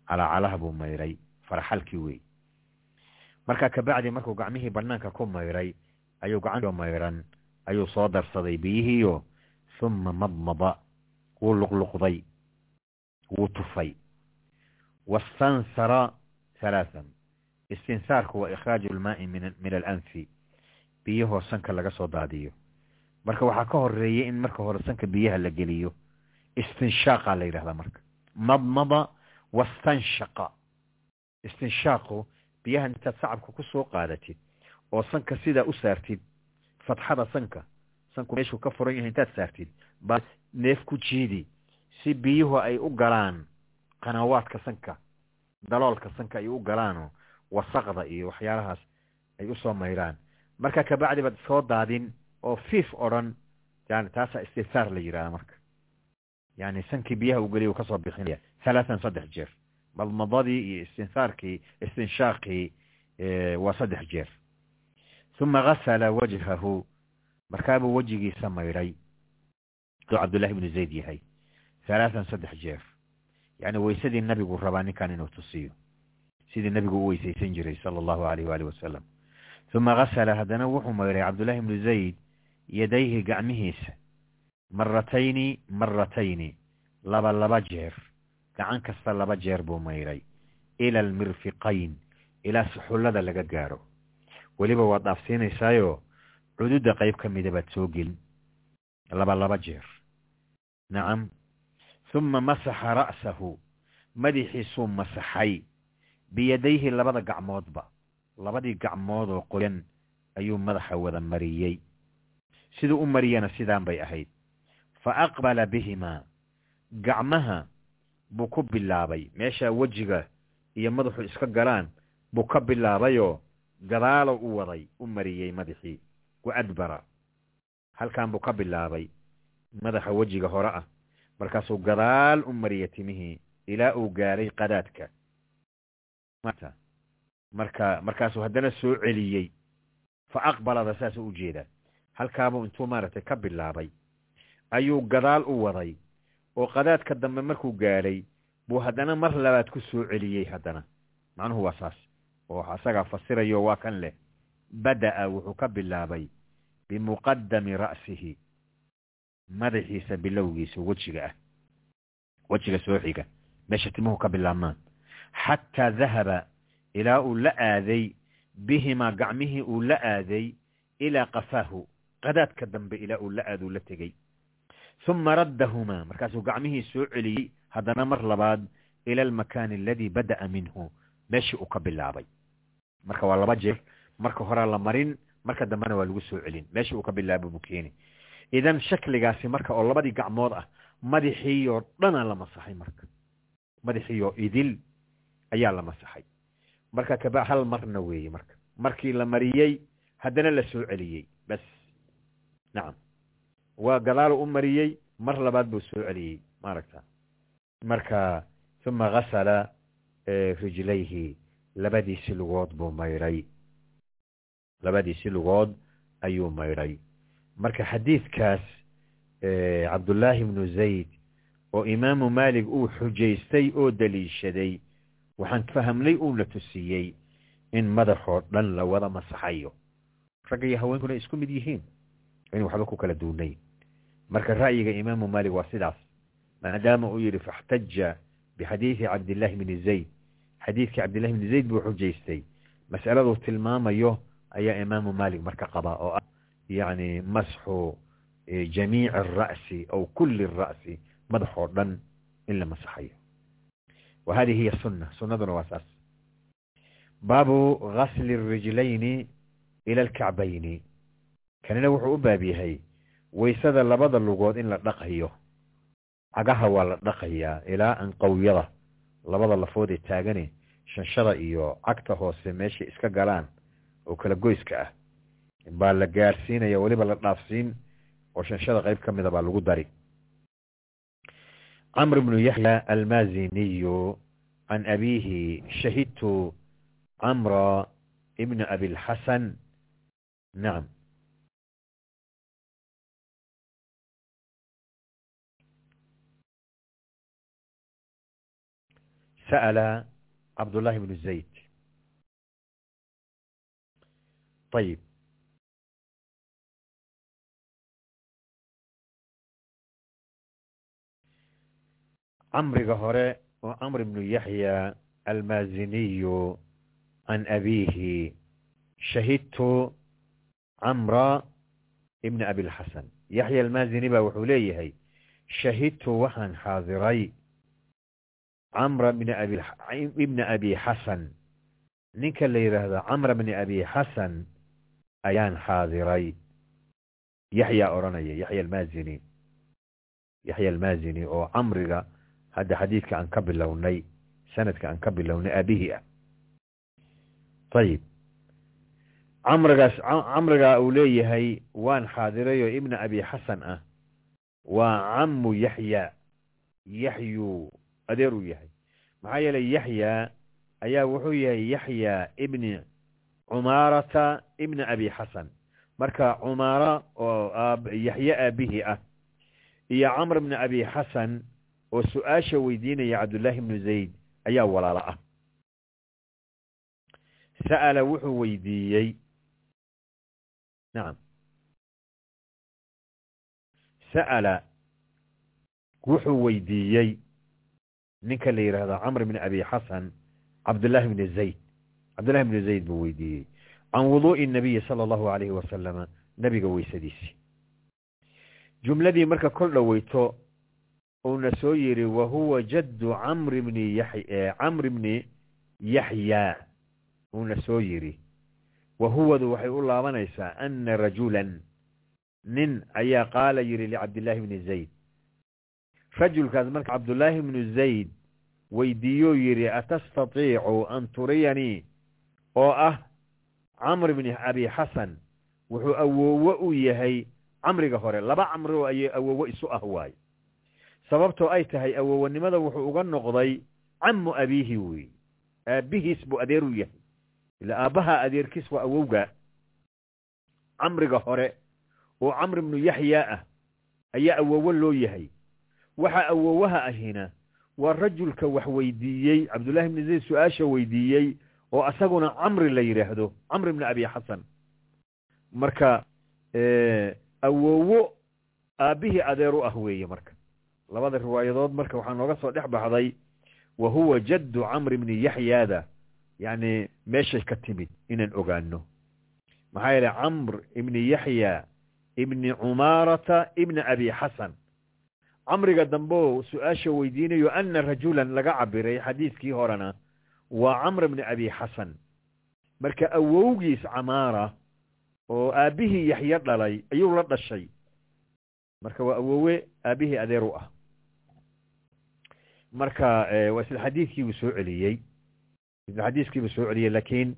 calaacalaha buu mayray faraxalkii wey marka kabacdi markuu gacmihii banaanka ku mayray ayuu gacantii mayran ayuu soo darsaday biyihiiyo huma madmada wuu luqluqday. Wuu tufay. Wastansara halaathan istinsaarku waa ikhraaju lmaai min alanfi biyahoo sanka laga soo daadiyo. Marka waxaa ka horeeyay in marka hore sanka biyaha la geliyo istinshaaqa la yidhahdaa marka. Madmada wastanshaqa. Istinshaaqu biyaha intaad sacabka ku soo qaadatid oo sanka sidaa u saartid fatxada sanka sanku meeshuu ka furan yahay intaad saartid baa neef ku jiidi si biyuhu ay u galaan qanawaadka sanka daloolka sanka ay u galaanoo wasaqda iyo waxyaalahaas ay u soo mayraan. Marka kabacdi baad soo daadin oo fiif odran yani taasaa istinsaar la yidhahda marka. Yani sankii biyaha uu geliya uu ka soo bixinaya halaatan saddex jeer. Madmadadii iyo istinsaarkii istinshaaqii waa saddex jeer uma gasala wajhahu markaabuu wejigiisa maydhay aduu cabdullahi ibnu zayd yahay halaatan saddex jeer yani weysadii nabigu rabaa ninkan inuu tusiyo sidii nabigu u weysaysan jiray sala allahu alayh waali wasalam uma gasala haddana wuxuu maydhay cabdullahi ibnu zayd yadayhi gacmihiisa maratayni maratayni laba laba jeer gacan kasta laba jeer buu maydhay ila almirfiqayn ilaa suxullada laga gaaro weliba waad dhaafsiinaysaayo cududa qayb ka mida baad soo gelin. Laba laba jeer. Nacam huma masaxa ra'sahu. Madaxiisuu masaxay. Biyadayhi labada gacmoodba. Labadii gacmood oo qoyan ayuu madaxa wada mariyey. Siduu u mariyana sidaan bay ahayd. Fa aqbala bihimaa gacmaha buu ku bilaabay. Meeshaa wejiga iyo madaxu iska galaan buu ka bilaabayoo gadaalo u waday u mariyey madaxii wa adbara. Halkan buu ka bilaabay madaxa wejiga hore ah. Markaasuu gadaal u mariyay timihii ilaa uu gaaray qadaadka. Marka markaasuu haddana soo celiyey. Fa aqbalada saasuu u jeedaa halkaabuu intuu maaragtay ka bilaabay. Ayuu gadaal u waday. Oo qadaadka dambe markuu gaadhay buu haddana mar labaad ku soo celiyey haddana. Macnuhu waa saas oo asagaa fasirayo waa kan leh bada'a wuxuu ka bilaabay bimuqadami ra'sihi madaxiisa bilowgiisa wejiga ah wejiga soo xiga meesha timuhu ka bilaabmaan. Xataa dahaba ilaa uu la aaday bihimaa gacmihii uu la aaday ilaa qafaahu qadaadka dambe ilaa uu la aaduu la tegey. Uma raddahumaa markaasuu gacmihii soo celiyey haddana mar labaad ila almakaani aladii bada'a minhu meeshii uu ka bilaabay marka waa laba jeer marka horea la marin marka dambena waa lagu soo celin. Meeshii uu ka bilaabay buu keeni idan shakligaasi marka oo labadii gacmood ah madaxiioo dhanaa la masaxay marka. Madaxiioo idil ayaa la masaxay. Marka kaba hal marna weeye marka. Markii la mariyey haddana la soo celiyey. Bas. Nacam waa gadaal u mariyey mar labaad buu soo celiyey. Maaragta. Marka uma gasala rijlayhi labadiisi lugood buu maydhay labadiisi lugood ayuu maydhay marka xadiidkaas cabdullaahi ibnu zayd oo imaamu maalik uu xujaystay oo daliishaday waxaan fahamnay uuna tusiyey in madaxoo dhan la wada masaxayo. Ragga iyo haweenkuna isku mid yihiin. In waxba ku kala duunayn marka ra'yiga imaamu maalik waa sidaas. Maadaama uu yidhi faxtaja bixadiidi cabdillahi bni zayd xadiidkii cabdillahi bni zayd buu xujaystay. Mas'aladuu tilmaamayo ayaa imaamu maalik marka qabaa oo ah yacni masxu jamiici ara'si aw kulli ara'si madaxoo dhan in la masaxayo. Wa hadihi hiya sunna sunnaduna waa saas. Baabu gasli اrijlayni ila alkacbayni. Kanina wuxuu u baab yahay waysada labada lugood in la dhaqayo. Cagaha waa la dhaqayaa ilaa anqawyada labada lafood ee taagane shanshada iyo cagta hoose meeshay iska galaan oo kala goyska ah. Baa la gaarsiinaya weliba la dhaafsiin oo shanshada qayb ka mida baa lagu dari. Camr bnu yaxya almaziniyu can abiihi shahidtu camra ibna abilxasan nacam cabdullahi bnu zayd ayib camriga hore oo camr ibnu yaxya almaziniyu can abiihi shahidtu camra ibna abilxasan yaxya almazini ba wuxuu leeyahay shahidtu waxaan xaadiray camra ibna abi xasan ninka la yidhaahdo camra bni abi xasan ayaan xaadiray. Yaxyaa odhanaya yaxya almazini. Yaxya almazini oo camriga hadda xadiidka aan ka bilownay sanadka aan ka bilownay aabihii ah. Ayib camrigaas camrigaa uu leeyahay waan xaadiray oo ibna abi xasan ah. Waa camu yaxya yaxyu adeer uu yahay. Maxaa yeelay yaxya ayaa wuxuu yahay yaxya ibni cumaarata ibna abi xasan. Marka cumaara oo yaxye aabihii ah iyo camr bni abi xasan oo su'aasha weydiinaya cabdullaahi bnu zayd ayaa walaalo ah. Sa'ala wuxuu weydiiyey nacam sa'ala wuxuu weydiiyey ninka la yidhaahdo camr bni abi xasan cabdullaahi bni zayd. Cabdullahi bni zayd buu weydiiyey. Can wuduu'i nabiyi sala allahu alayhi wasalama nebiga weysadiisii jumladii marka kol dhoweyto uuna soo yidhi wa huwa jaddu camri bni ya camri bni yaxyaa uuna soo yidhi wa huwadu waxay u laabanaysaa ana rajulan. Nin ayaa qaala yidhi licabdillaahi bni zayd rajulkaas marka cabdullaahi bnu zayd weydiiyuu yidhi atastatiicu an turiyanii oo ah camr bni abi xasan wuxuu awoowo u yahay camriga hore. Laba camri oo ayay awoowo isu ah waaye. Sababtoo ay tahay awowanimada wuxuu uga noqday camu abiihi wey aabbihiis buu adeer u yahay. Ila aabbaha adeerkiis waa awowga camriga hore. Oo camr ibnu yaxyaa ah ayaa awowo loo yahay waxa awowaha ahina waa rajulka wax weydiiyey cabdullahi ibni zayd su'aasha weydiiyey oo asaguna camri la yidhaahdo camr ibni abi xasan marka awowo aabbihii adeer u ah weeye marka. Labada riwaayadood marka waxaa nooga soo dhex baxday wa huwa jaddu camr ibni yaxyaada yacni meeshay ka timid inaan ogaano maxaa yeelay camr ibni yaxya ibni cumaarata ibna abi xasan camriga dambe su'aasha weydiinayo ana rajulan laga cabiray xadiidkii horena waa camr bni abi xasan. Marka awowgiis camaara oo aabbihii yaxyo dhalay ayuu la dhashay. Marka waa awowe aabbihii adeer u ah. Marka waa isla xadiidkii uu soo celiyey. Xadiiskiibuu soo celiyey laakiin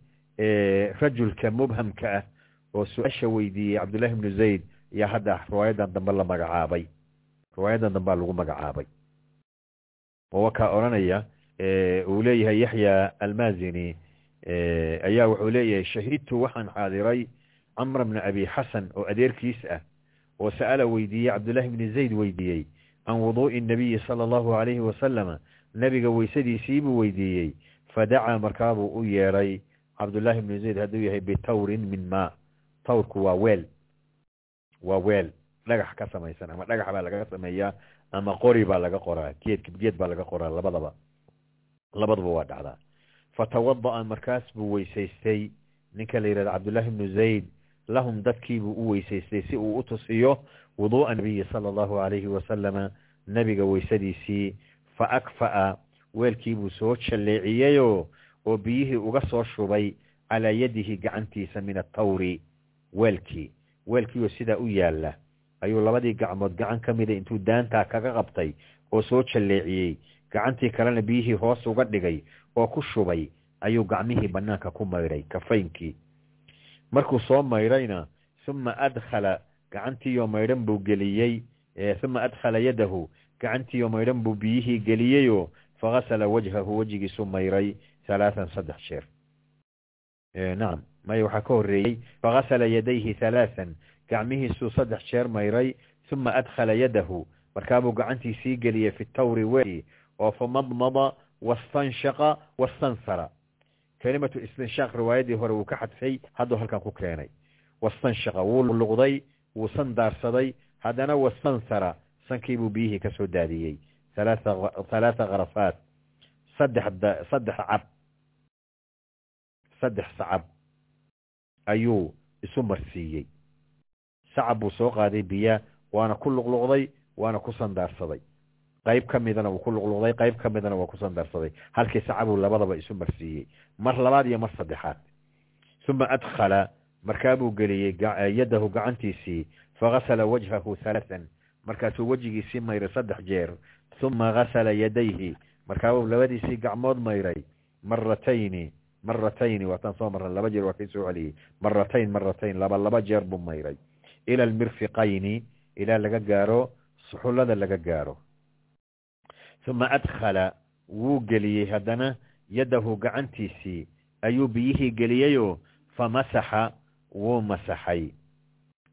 rajulka mubhamka ah oo su'aasha weydiiyey cabdullahi ibnu zayd ayaa hadda riwaayadan dambe la magacaabay riwaayadan dambea lagu magacaabay. Oo wakaa odhanaya uu leeyahay yaxya almazini ayaa wuxuu leeyahay shahidtu waxaan xaadiray camr bna abi xasan oo adeerkiis ah oo sa'ala weydiiyey cabdullahi bni zayd weydiiyey can wuduu'i nabiyi sala allahu alayhi wasalama nebiga weysadiisiibuu weydiiyey fadacaa markaabuu u yeedhay cabdullaahi bnu zayd hadduu yahay bitawrin min maa tawrku waa weel waa weel dhagax ka samaysan ama dhagax baa laga sameeyaa ama qori baa laga qoraa geed geed baa laga qoraa labadaba. Labadaba waa dhacdaa fatawada'a markaas buu weysaystay. Ninka la yidhahdo cabdullaahi bnu zayd lahum dadkiibuu u weysaystay si uu u tusiyo wuduu'a nabiyi sala allahu alayhi wasalama nebiga weysadiisii. Fa akfa'a weelkiibuu soo jalleeciyeyoo oo biyihii uga soo shubay calaa yadihi gacantiisa min atawri weelkii. Weelkiioo sidaa u yaalla ayuu labadii gacmood gacan ka mida intuu daantaa kaga qabtay oo soo jalleeciyey. Gacantii kalena biyihii hoos uga dhigay oo ku shubay ayuu gacmihii banaanka ku maydhay kafaynkii. Markuu soo maydhayna uma adkhala gacantiioo maydhan buu geliyey. Uma adkhala yadahu gacantiioo maydhan buu biyihii geliyeyoo fagasala wajhahu wejigiisu mayray halaathan saddex jeer. Nacam maya waxaa ka horreeyey fagasala yadayhi halaathan gacmihiisuu saddex jeer mayray uma adkhala yadahu. Markaabuu gacantii sii geliyey fi tawri weelkii oo famadmada wastanshaqa wastansara. Kelimatu istinshaaq riwaayadii hore wuu ka xadfay hadduu halkan ku keenay. Wastanshaqa wuu luqday wuu san daarsaday haddana wastansara sankiibuu biyihii ka soo daadiyey. Halaatha kharafaat saddex cab. Saddex sacab. Ayuu isu marsiiyey sacab buu soo qaaday biyaa waana ku luqluqday waana ku sandaarsaday. Qayb ka midana wuu ku luqluqday qayb ka midana waa ku sandaarsaday. Halkii sacabuu labadaba isu marsiiyey. Mar labaad iyo mar saddexaad. Uma adkhala markaabuu geliyey yadahu gacantiisii fagasala wajhahu halaathan markaasuu wejigiisii mayray saddex jeer. Uma gasala yadayhi markaabuu labadiisii gacmood mayray. Maratayni maratayni waataan soo marran laba jeer waa kii soo celiyey. Maratayn maratayn laba laba jeer buu mayray ila almirfiqayni ilaa laga gaaro suxullada laga gaaro uma adkhala wuu geliyey haddana yadahu gacantiisii ayuu biyihii geliyeyoo famasaxa wuu masaxay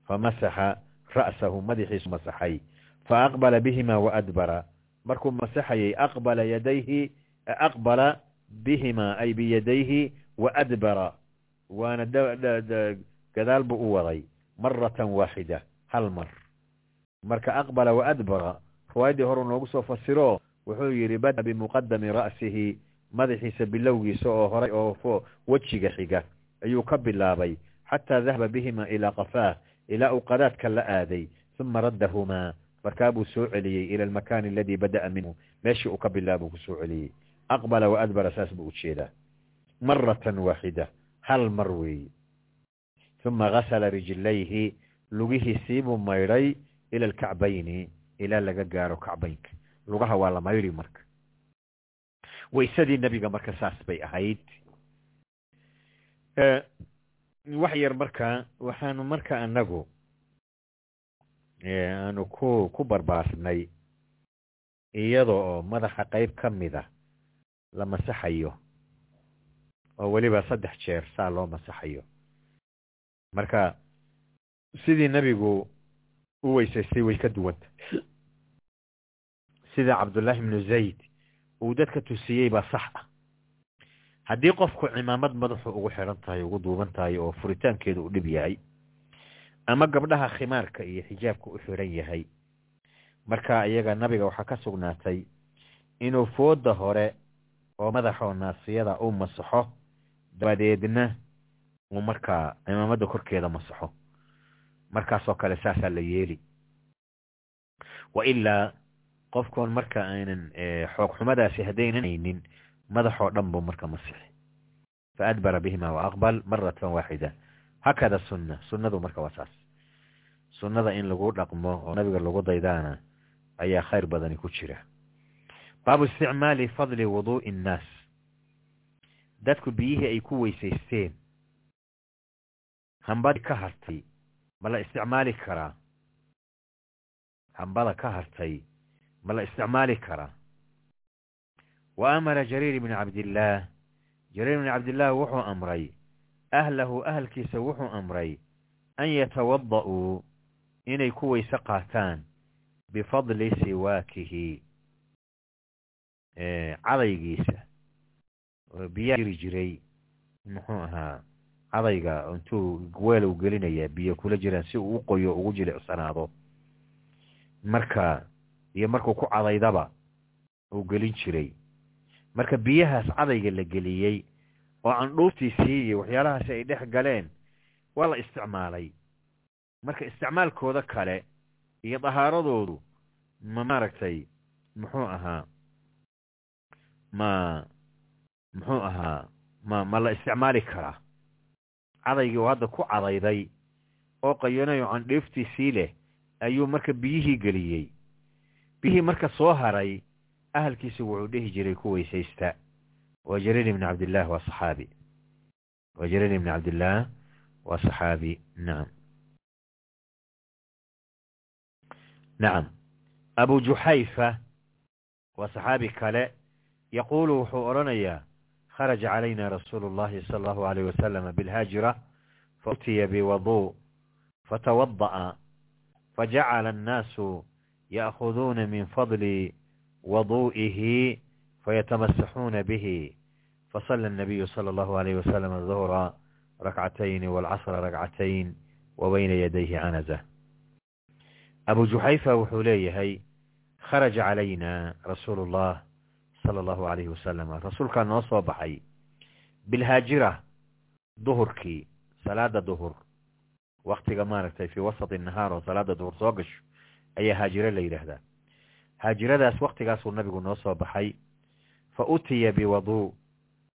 famasaxa ra'sahu madaxiisu masaxay fa aqbala bihima wa adbara markuu masaxayey aqbala yadayhi aqbala bihima ay biyadayhi wa adbara waana gadaal u waday maratan waaxida hal mar marka aqbala wa adbara riwaayaddii horuu noogu soo fasiro wuxuu yidhi bada bimuqadami ra'sihi madaxiisa bilowgiisa oo horay oo wejiga xiga ayuu ka bilaabay xataa dahaba bihima ilaa qafaah ilaa uu qadaadka la aaday uma raddahumaa markaa buu soo celiyey ila almakaani aladii bada'a minhu meeshii uu ka bilaabuu ku celiyey aqbala wa adbara saas buu u jeedaa maratan waaxida hal mar weeye uma gasala rijlayhi lugihiisiibuu maydhay ila alkacbayni ilaa laga gaaro kacbaynka lugaha waa la maydhi marka waysadii nebiga marka saas bay ahayd wax yar marka waxaanu marka anagu aanu ku ku barbaarnay iyada oo madaxa qayb ka mida la masaxayo oo weliba saddex jeer saa loo masaxayo marka sidii nebigu u weysaystay way ka duwanta sida cabdullaahi ibnu zayd uu dadka tusiyey baa sax ah. Haddii qofku cimaamad madaxu ugu xidhan tahay ugu duuban tahay oo furitaankeedu u dhib yahay ama gabdhaha khimaarka iyo xijaabka u xidhan yahay marka iyaga nabiga waxaa ka sugnaatay inuu fooda hore oo madaxoo naasiyada u masaxo dabadeedna uu markaa cimaamada korkeeda masaxo markaasoo kale saasaa la yeeli. Wa ilaa qofkoon marka aynan xoog xumadaasi haddaynan haynin madaxoo dhan buu marka masixi fa adbara bihima wa aqbal maratan waaxida. Hakada sunna sunnadu marka waa saas. Sunnada in lagu dhaqmo oo nabiga lagu daydaana ayaa khayr badani ku jira. Baabu isticmaali fadli wuduu'i innaas dadku biyihii ay ku weysaysteen hambadii ka hartay ma la isticmaali karaa hambada ka hartay ma la isticmaali karaa wa amara jariir ibni cabdillaah jariir ibni cabdillaah wuxuu amray ahlahu ahalkiisa wuxuu amray an yatawada'uu inay ku weyse qaataan bifadli siwaakihi cadaygiisa oo biyaa jiri jiray muxuu ahaa cadayga intuu weelow gelinayaa biyo kula jiraan si uu u qoyo ugu jilicsanaado marka iyo markuu ku cadaydaba uu gelin jiray. Marka biyahaas cadayga la geliyey oo candhuuftiisii iyo waxyaalahaasi ay dhex galeen waa la isticmaalay. Marka isticmaalkooda kale iyo dahaaradoodu ma maaragtay muxuu ahaa ma muxuu ahaa ma ma la isticmaali karaa cadaygii oo hadda ku cadayday oo qayanayo candhiiftiisii leh ayuu marka biyihii geliyey. Biyihii marka soo haray ahalkiisu wuxuu dhihi jiray ku weysaysta waa jariir ibni cabdillaah waa saxaabi. Waa jariir ibni cabdillaah waa saxaabi. Nacam nacam abu juxayfa waa saxaabi kale. Yaquulu wuxuu odhanayaa kharaja calayna rasuulu اllahi sala allahu alayh wasalama bilhaajira fautiya biwaduu fatawada'a fajacala annaasu ya'khuduuna min fadli wadu'ihi fayatamasaxuuna bihi fasala الnabiyu salى allahu alayh wasalam aلduhra rakcatayn wاlcasra rakcatayn wa bayna yadayhi canaza abu juxayfa wuxuu leeyahay kharaja calayna rasuulu اllah sala allahu alayhi wasalam rasuulkaa noo soo baxay. Bilhaajira duhurkii salaada duhur. Waktiga maaragtay fii wasati nahaar oo salaada duhur soo gasho ayaa haajiro la yidhaahdaa. Haajiradaas waktigaasuu nabigu noo soo baxay. Fa utiya biwaduu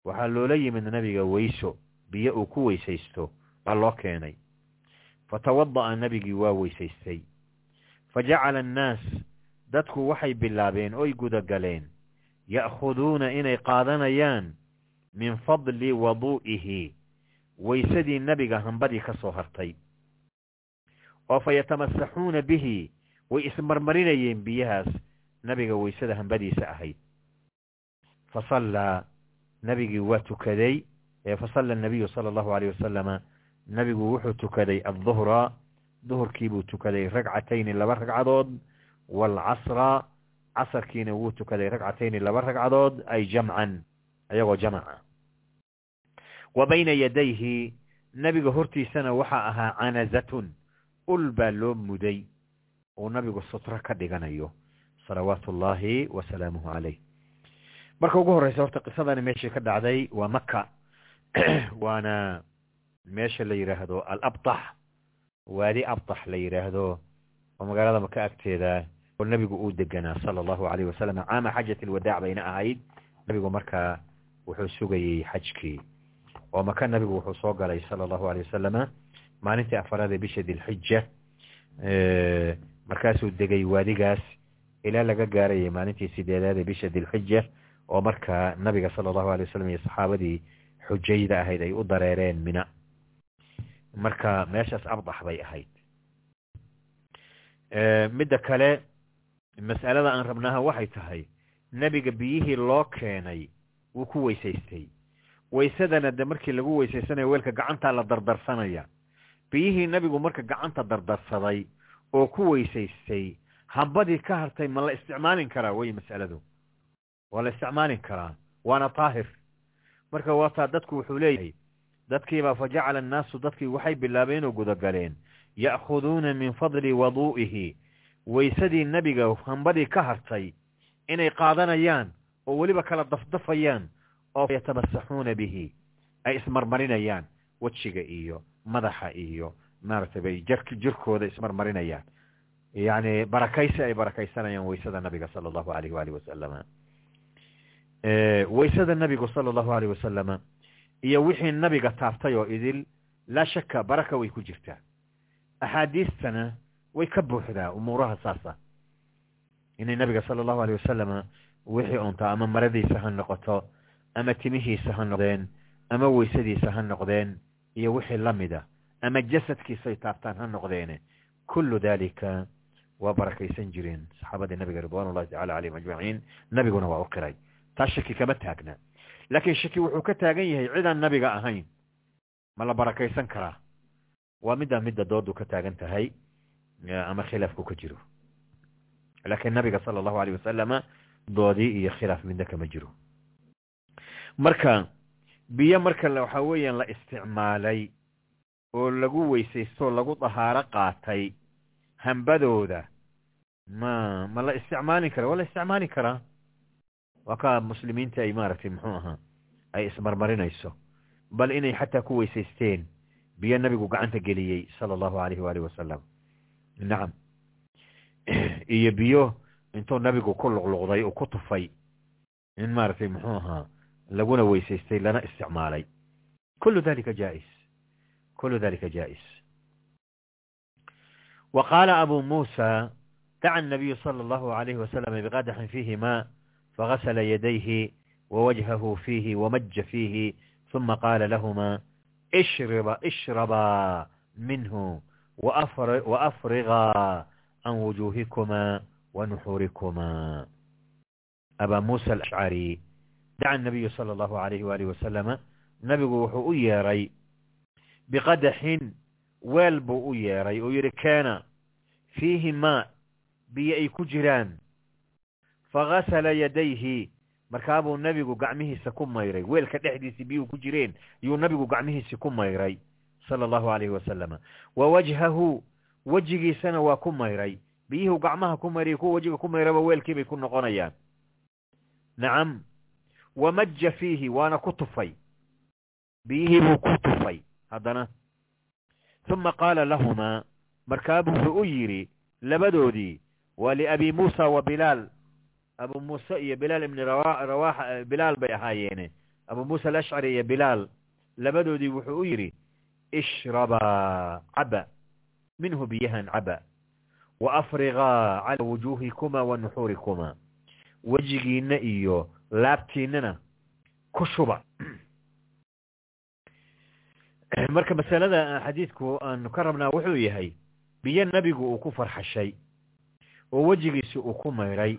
waxaa loola yimid nabiga weyso. Biyo uu ku weysaysto baa loo keenay. Fatawada'a nabigii waa weysaystay. Fa jacala annaas dadku waxay bilaabeen oy gudagaleen ya'khuduuna inay qaadanayaan min fadli waduu'ihi weysadii nebiga hambadii ka soo hartay. Oo fa yatamasaxuuna bihi way ismarmarinayeen biyahaas. Nebiga weysada hambadiisa ahayd. Fa sallaa nebigii waa tukaday. Fasalla anabiyu sala allahu alayh wasalama nebigu wuxuu tukaday adduhra. Duhurkiibuu tukaday ragcatayni laba ragcadood. Waalcasra casarkiina wuu tukaday ragcatayni laba ragcadood ay jamcan ayagoo jamaca wa bayna yadayhi nebiga hortiisana waxaa ahaa canazatun ul baa loo muday uu nabigu sutro ka dhiganayo salawaatu ullaahi wa salaamuhu calayh. Marka ugu horreysa horta qisadani meeshii ka dhacday waa maka waana meesha la yidhaahdo alabtax waadi abtax la yidhaahdo oo magaalada maka agteeda oo nebigu uu deganaa sala allahu alayh wasalam caama xajat alwadaac bayna ahayd nebigu markaa wuxuu sugayey xajkii. Oo maka nebigu wuxuu soo galay sala allahu alayh wasalama maalintii afaraad ee bisha dilxija markaasuu degay waadigaas ilaa laga gaarayay maalintii sideedaad ee bisha dilxija oo markaa nabiga sala allahu alay wasalam iyo saxaabadii xujayda ahayd ay u dareereen mina. Marka meeshaas abdax bay ahayd. Midda kale mas'alada aan rabnaaha waxay tahay nebiga biyihii loo keenay wuu ku weysaystay. Weysadana de markii lagu weysaysanayo weelka gacantaa la dardarsanaya. Biyihii nebigu marka gacanta dardarsaday oo ku weysaystay hambadii ka hartay ma la isticmaalin karaa wey mas'aladu? Waa la isticmaalin karaa? Waana taahir. Marka waataa dadku wuxuu leeyahay dadkiibaa fa jacala annaasu dadkii waxay bilaabeen oo gudagaleen ya'khuduuna min fadli waduu'ihi weysadii nebiga hambadii ka hartay inay qaadanayaan oo weliba kala dafdafayaan oo yatamasaxuuna bihi ay ismarmarinayaan wejiga iyo madaxa iyo maaragtay bay jirkooda ismarmarinayaan. Yacni barakaysi ay barakaysanayaan weysada nabiga sala allahu alayh waali wasalama weysada nabigu sala allahu alayh wasalama iyo wixii nabiga taabtay oo idil laa shaka baraka way ku jirtaa. Axaadiistana way ka buuxdaa umuuraha saasa. Inay nabiga sala allahu alayh wasalama wixii unta ama maradiisa ha noqoto ama timihiisa ha noqdeen ama weysadiisa ha noqdeen iyo wixii la mida ama jasadkiisay taabtaan ha noqdeene kullu dalika waa barakaysan jireen saxaabadii nabiga ridwan ullahi tacala calayhim ajmaciin. Nabiguna waa u qiray. Taas shaki kama taagna. Laakiin shaki wuxuu ka taagan yahay cidaan nabiga ahayn. Ma la barakaysan karaa? Waa middaa midda doodu ka taagan tahay ama khilaafku ka jiro laakiin nabiga sala allahu alayh wasalama doodii iyo khilaaf midna kama jiro marka biyo marka waxaa weeyaan la isticmaalay oo lagu weysaysto lagu dahaaro qaatay hambadooda ma ma la isticmaalin kara waa la isticmaali karaa waa ka muslimiinta ay maaragtay muxuu ahaa ay ismarmarinayso bal inay xataa ku weysaysteen biyo nabigu gacanta geliyey sala allahu alayhi waalihi wasalam nacam iyo biyo intuu nabigu ku luqluqday uu ku tufay in maaragtay muxuu ahaa laguna weysaystay lana isticmaalay. Kullu dalika jaais. Kullu dalika jaais. Wa qaala abu muusa daca الnabiyu salى اllahu عalayhi wasalam biqadaxin fiihi ma yadayhi wawajhahu fiihi wamaja fiihi ثuma qaala lahuma ishraba ishrabaa minhu alashcari daca nabiyu sala allahu alayhi waalihi wasalama nabigu wuxuu u yeeray biqadaxin weel buu u yeeray oo yidhi keena fiihi maa biyo ay ku jiraan fagasala yadayhi markaabuu nabigu gacmihiisa ku mayray weelka dhexdiisii biyuhu ku jireen yuu nabigu gacmihiisi ku mayray sala allahu alayhi wasalama wa wajhahu wejigiisana waa ku mayray. Biyuhu gacmaha ku mayray kuwa wejiga ku mayraba weelkiibay ku noqonayaan. Nacam wamaja fiihi waana ku tufay. Biyihii buu ku tufay haddana. Uma qaala lahumaa markaabuu wuxuu u yidhi labadoodii waa liabi muusa wa bilaal. Abu muuse iyo bilaal ibni rawaxa bilaal bay ahaayeene abu muusa alashcari iyo bilaal. Labadoodii wuxuu u yidhi biyahan caba wa afrigaa cala wujuuhikuma wa nuxuurikuma wejigiina iyo laabtiinana ku shuba marka masalada xadiidku aanu ka rabnaa wuxuu yahay biyo nebigu uu ku farxashay oo wejigiisi uu ku mayray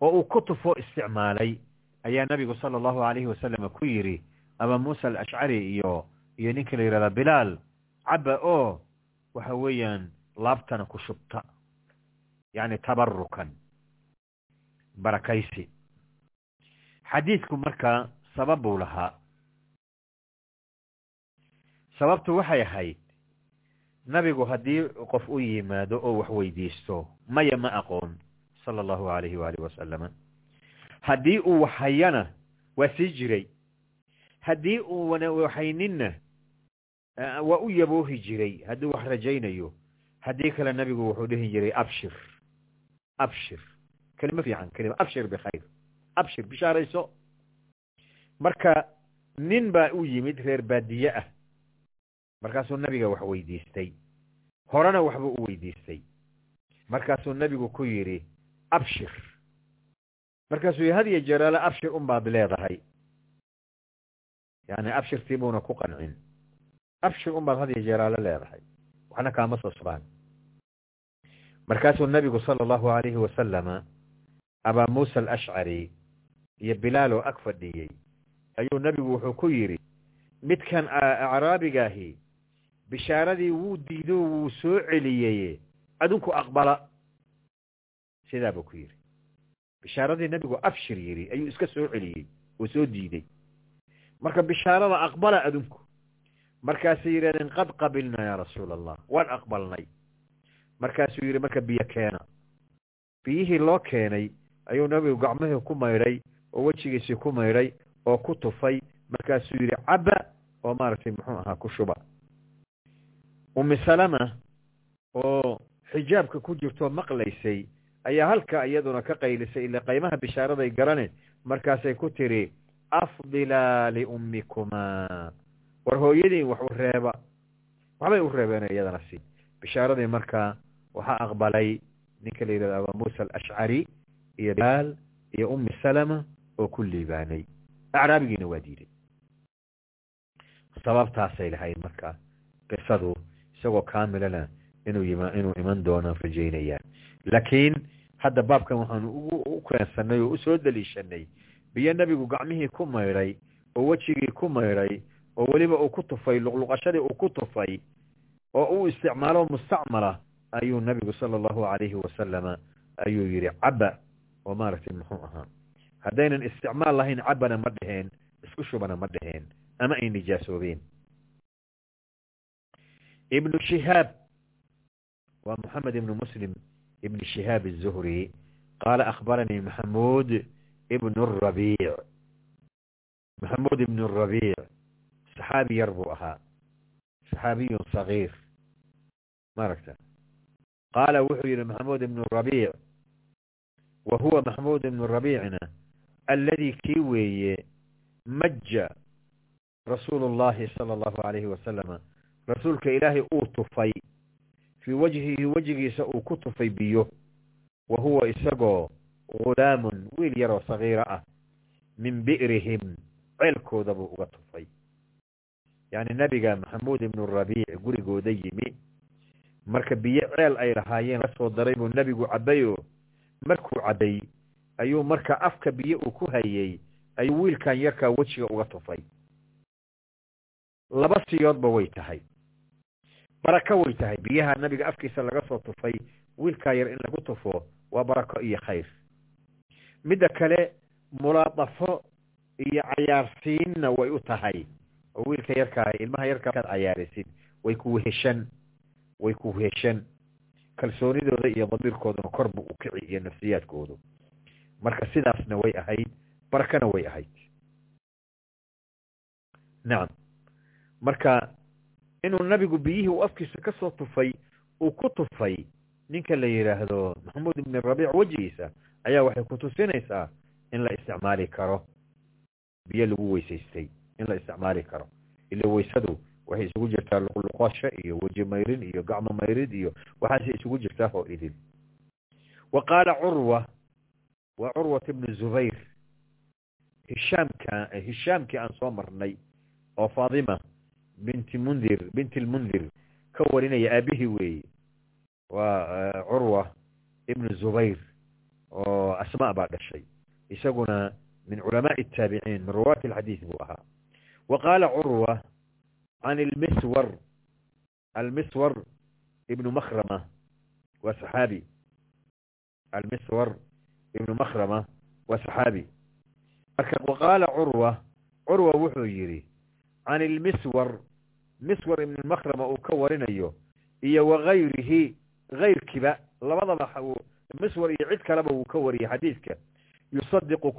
oo uu ku tufo isticmaalay ayaa nabigu sala allahu alayhi wasalam ku yidhi aba muusa alashcari iyo iyo ninka la yidhahdaa bilaal caba oo waxa weeyaan laabtana ku shubta yacni tabarukan barakaysi. Xadiidku marka sabab buu lahaa. Sababtu waxay ahayd nabigu haddii qof u yimaado oo wax weydiisto maya ma aqoon sala allahu alayhi waalihi wasalama haddii uu waxhayana waa sii jiray. Haddii uuna waxayninna waa u yaboohi jiray hadduu wax rajaynayo haddii kale nabigu wuxuu dhihi jiray abshir abshir. Kelimo fiican kelima abshir bikhayr abshir bishaarayso. Marka nin baa u yimid reer baadiye ah. Markaasuu nabiga wax weydiistay. Horena waxbuu u weydiistay. Markaasuu nabigu ku yidhi abshir. Markaasuu yii had iyo jeeraale abshir un baad leedahay. Yani abshirtii buuna ku qancin abshir un baad had iyo jeeraale leedahay. Waxna kaama soo sobaan. Markaasuu nabigu sala allahu alayhi wasalama abaa muusa alashcari iyo bilaal oo ag fadhiyey ayuu nabigu wuxuu ku yidhi midkan acraabigaahi bishaaradii wuu diido wuu soo celiyeye adinku aqbala. Sidaa buu ku yidhi. Bishaaradii nabigu abshir yidhi ayuu iska soo celiyey oo soo diiday marka bishaarada aqbala adinku markaasay yidhahdeen qad qabilna yaa rasuula allah waan aqbalnay. Markaasuu yidhi marka biyo keena. Biyihii loo keenay ayuu nabigu gacmihii ku maydhay oo wejigiisii ku maydhay oo ku tufay. Markaasuu yidhi caba oo maaragtay muxuu ahaa ku shuba. Umi salama oo xijaabka ku jirtoo maqlaysay ayaa halkaa iyaduna ka qaylisay ila qaymaha bishaaraday garane. Markaasay ku tiri afdilaa liummikumaa war hooyadiin wax u reeba waxbay u reebeen iyadana si bishaaradii markaa waxaa aqbalay ninka la yidhahdo abaa muusa alashcari iyo bilaal iyo ummi salama oo ku liibaanay. Acraabigiina waa diiday sababtaasay lahayd marka qisadu isagoo kaamilana inuu inuu iman doono rajaynayaan. Laakiin hadda baabkan waxaanu u keensanay oo u soo daliishanay biyo nebigu gacmihii ku maydhay oo wejigii ku maydhay oo weliba uu ku tufay luqluqashadii uu ku tufay oo uu isticmaalo mustacmala ayuu nabigu sala allahu alayhi wasalama ayuu yidhi caba oo maaragtay muxuu ahaa. Haddaynan isticmaal lahayn cabana ma dheheen isku shubana ma dheheen ama ay nijaasoobeen ibnu shihaab waa moxamed ibnu muslim ibn shihaab الzuhri qaala akhbaranii maxamuud ibn rabiic maxamuud ibn rabiic saxaabi yar buu ahaa saxaabiyun sagiir maaragta qaala wuxuu yidhi maxamuud ibnu rabiic wa huwa maxamuud ibnu rabiicna alladii kii weeye majja rasuulu اllahi sala allahu alayhi wasalama rasuulka ilaahay uu tufay fii wajhihi wejigiisa uu ku tufay biyo wa huwa isagoo gulaamun wiil yaroo sagiiro ah min bi'rihim ceelkooda buu uga tufay yacni nebiga maxamuud ibnu rabiic gurigooda yimi. Marka biyo ceel ay lahaayeen la soo daray buu nebigu cabbayoo markuu cabbay ayuu marka afka biyo uu ku hayey ayuu wiilkan yarkaa wejiga uga tufay. Laba siyoodba way tahay. Barako way tahay. Biyaha nabiga afkiisa laga soo tufay wiilkaa yar in lagu tufo waa barako iyo khayr. Midda kale mulaadafo iyo cayaarsiinna way u tahay oo wiilka yarkaa ilmaha yarkaa kaad cayaarisid way ku weheshan way ku weheshan kalsoonidooda iyo damiirkooduna kor buu u kici iyo nafsiyaadkoodu. Marka sidaasna way ahayd barakana way ahayd. Nacam marka inuu nabigu biyihii uu afkiisa ka soo tufay uu ku tufay ninka la yidhaahdo maxamuud ibn rabiic wejigiisa ayaa waxay ku tusinaysaa in la isticmaali karo. Biyo lagu weysaystay in la isticmaali karo. Ila weysadu waxay isugu jirtaa luqluqasho iyo weji mayrin iyo gacmo mayrid iyo waxaasay isugu jirtaa oo idin. Wa qaala curwa waa curwat ibnu zubayr hishaamka hishaamkii aan soo marnay oo faadima binti mundir binti lmundir ka warinaya aabihii weeye waa curwa ibnu zubayr oo asma baa dhashay. Isaguna min culamaai الtaabiciin min ruwaati alxadiid buu ahaa ibnu makrama waa saxaabi almiswar ibnu makrama waa saxaabi marka wa qaala curwa curwa wuxuu yidhi can ilmiswar miswar ibn makrama uu ka warinayo iyo wagayrihi gayrkiiba labadaba miswar iyo cid kaleba wuu ka wariyey xadiidka yusadiqu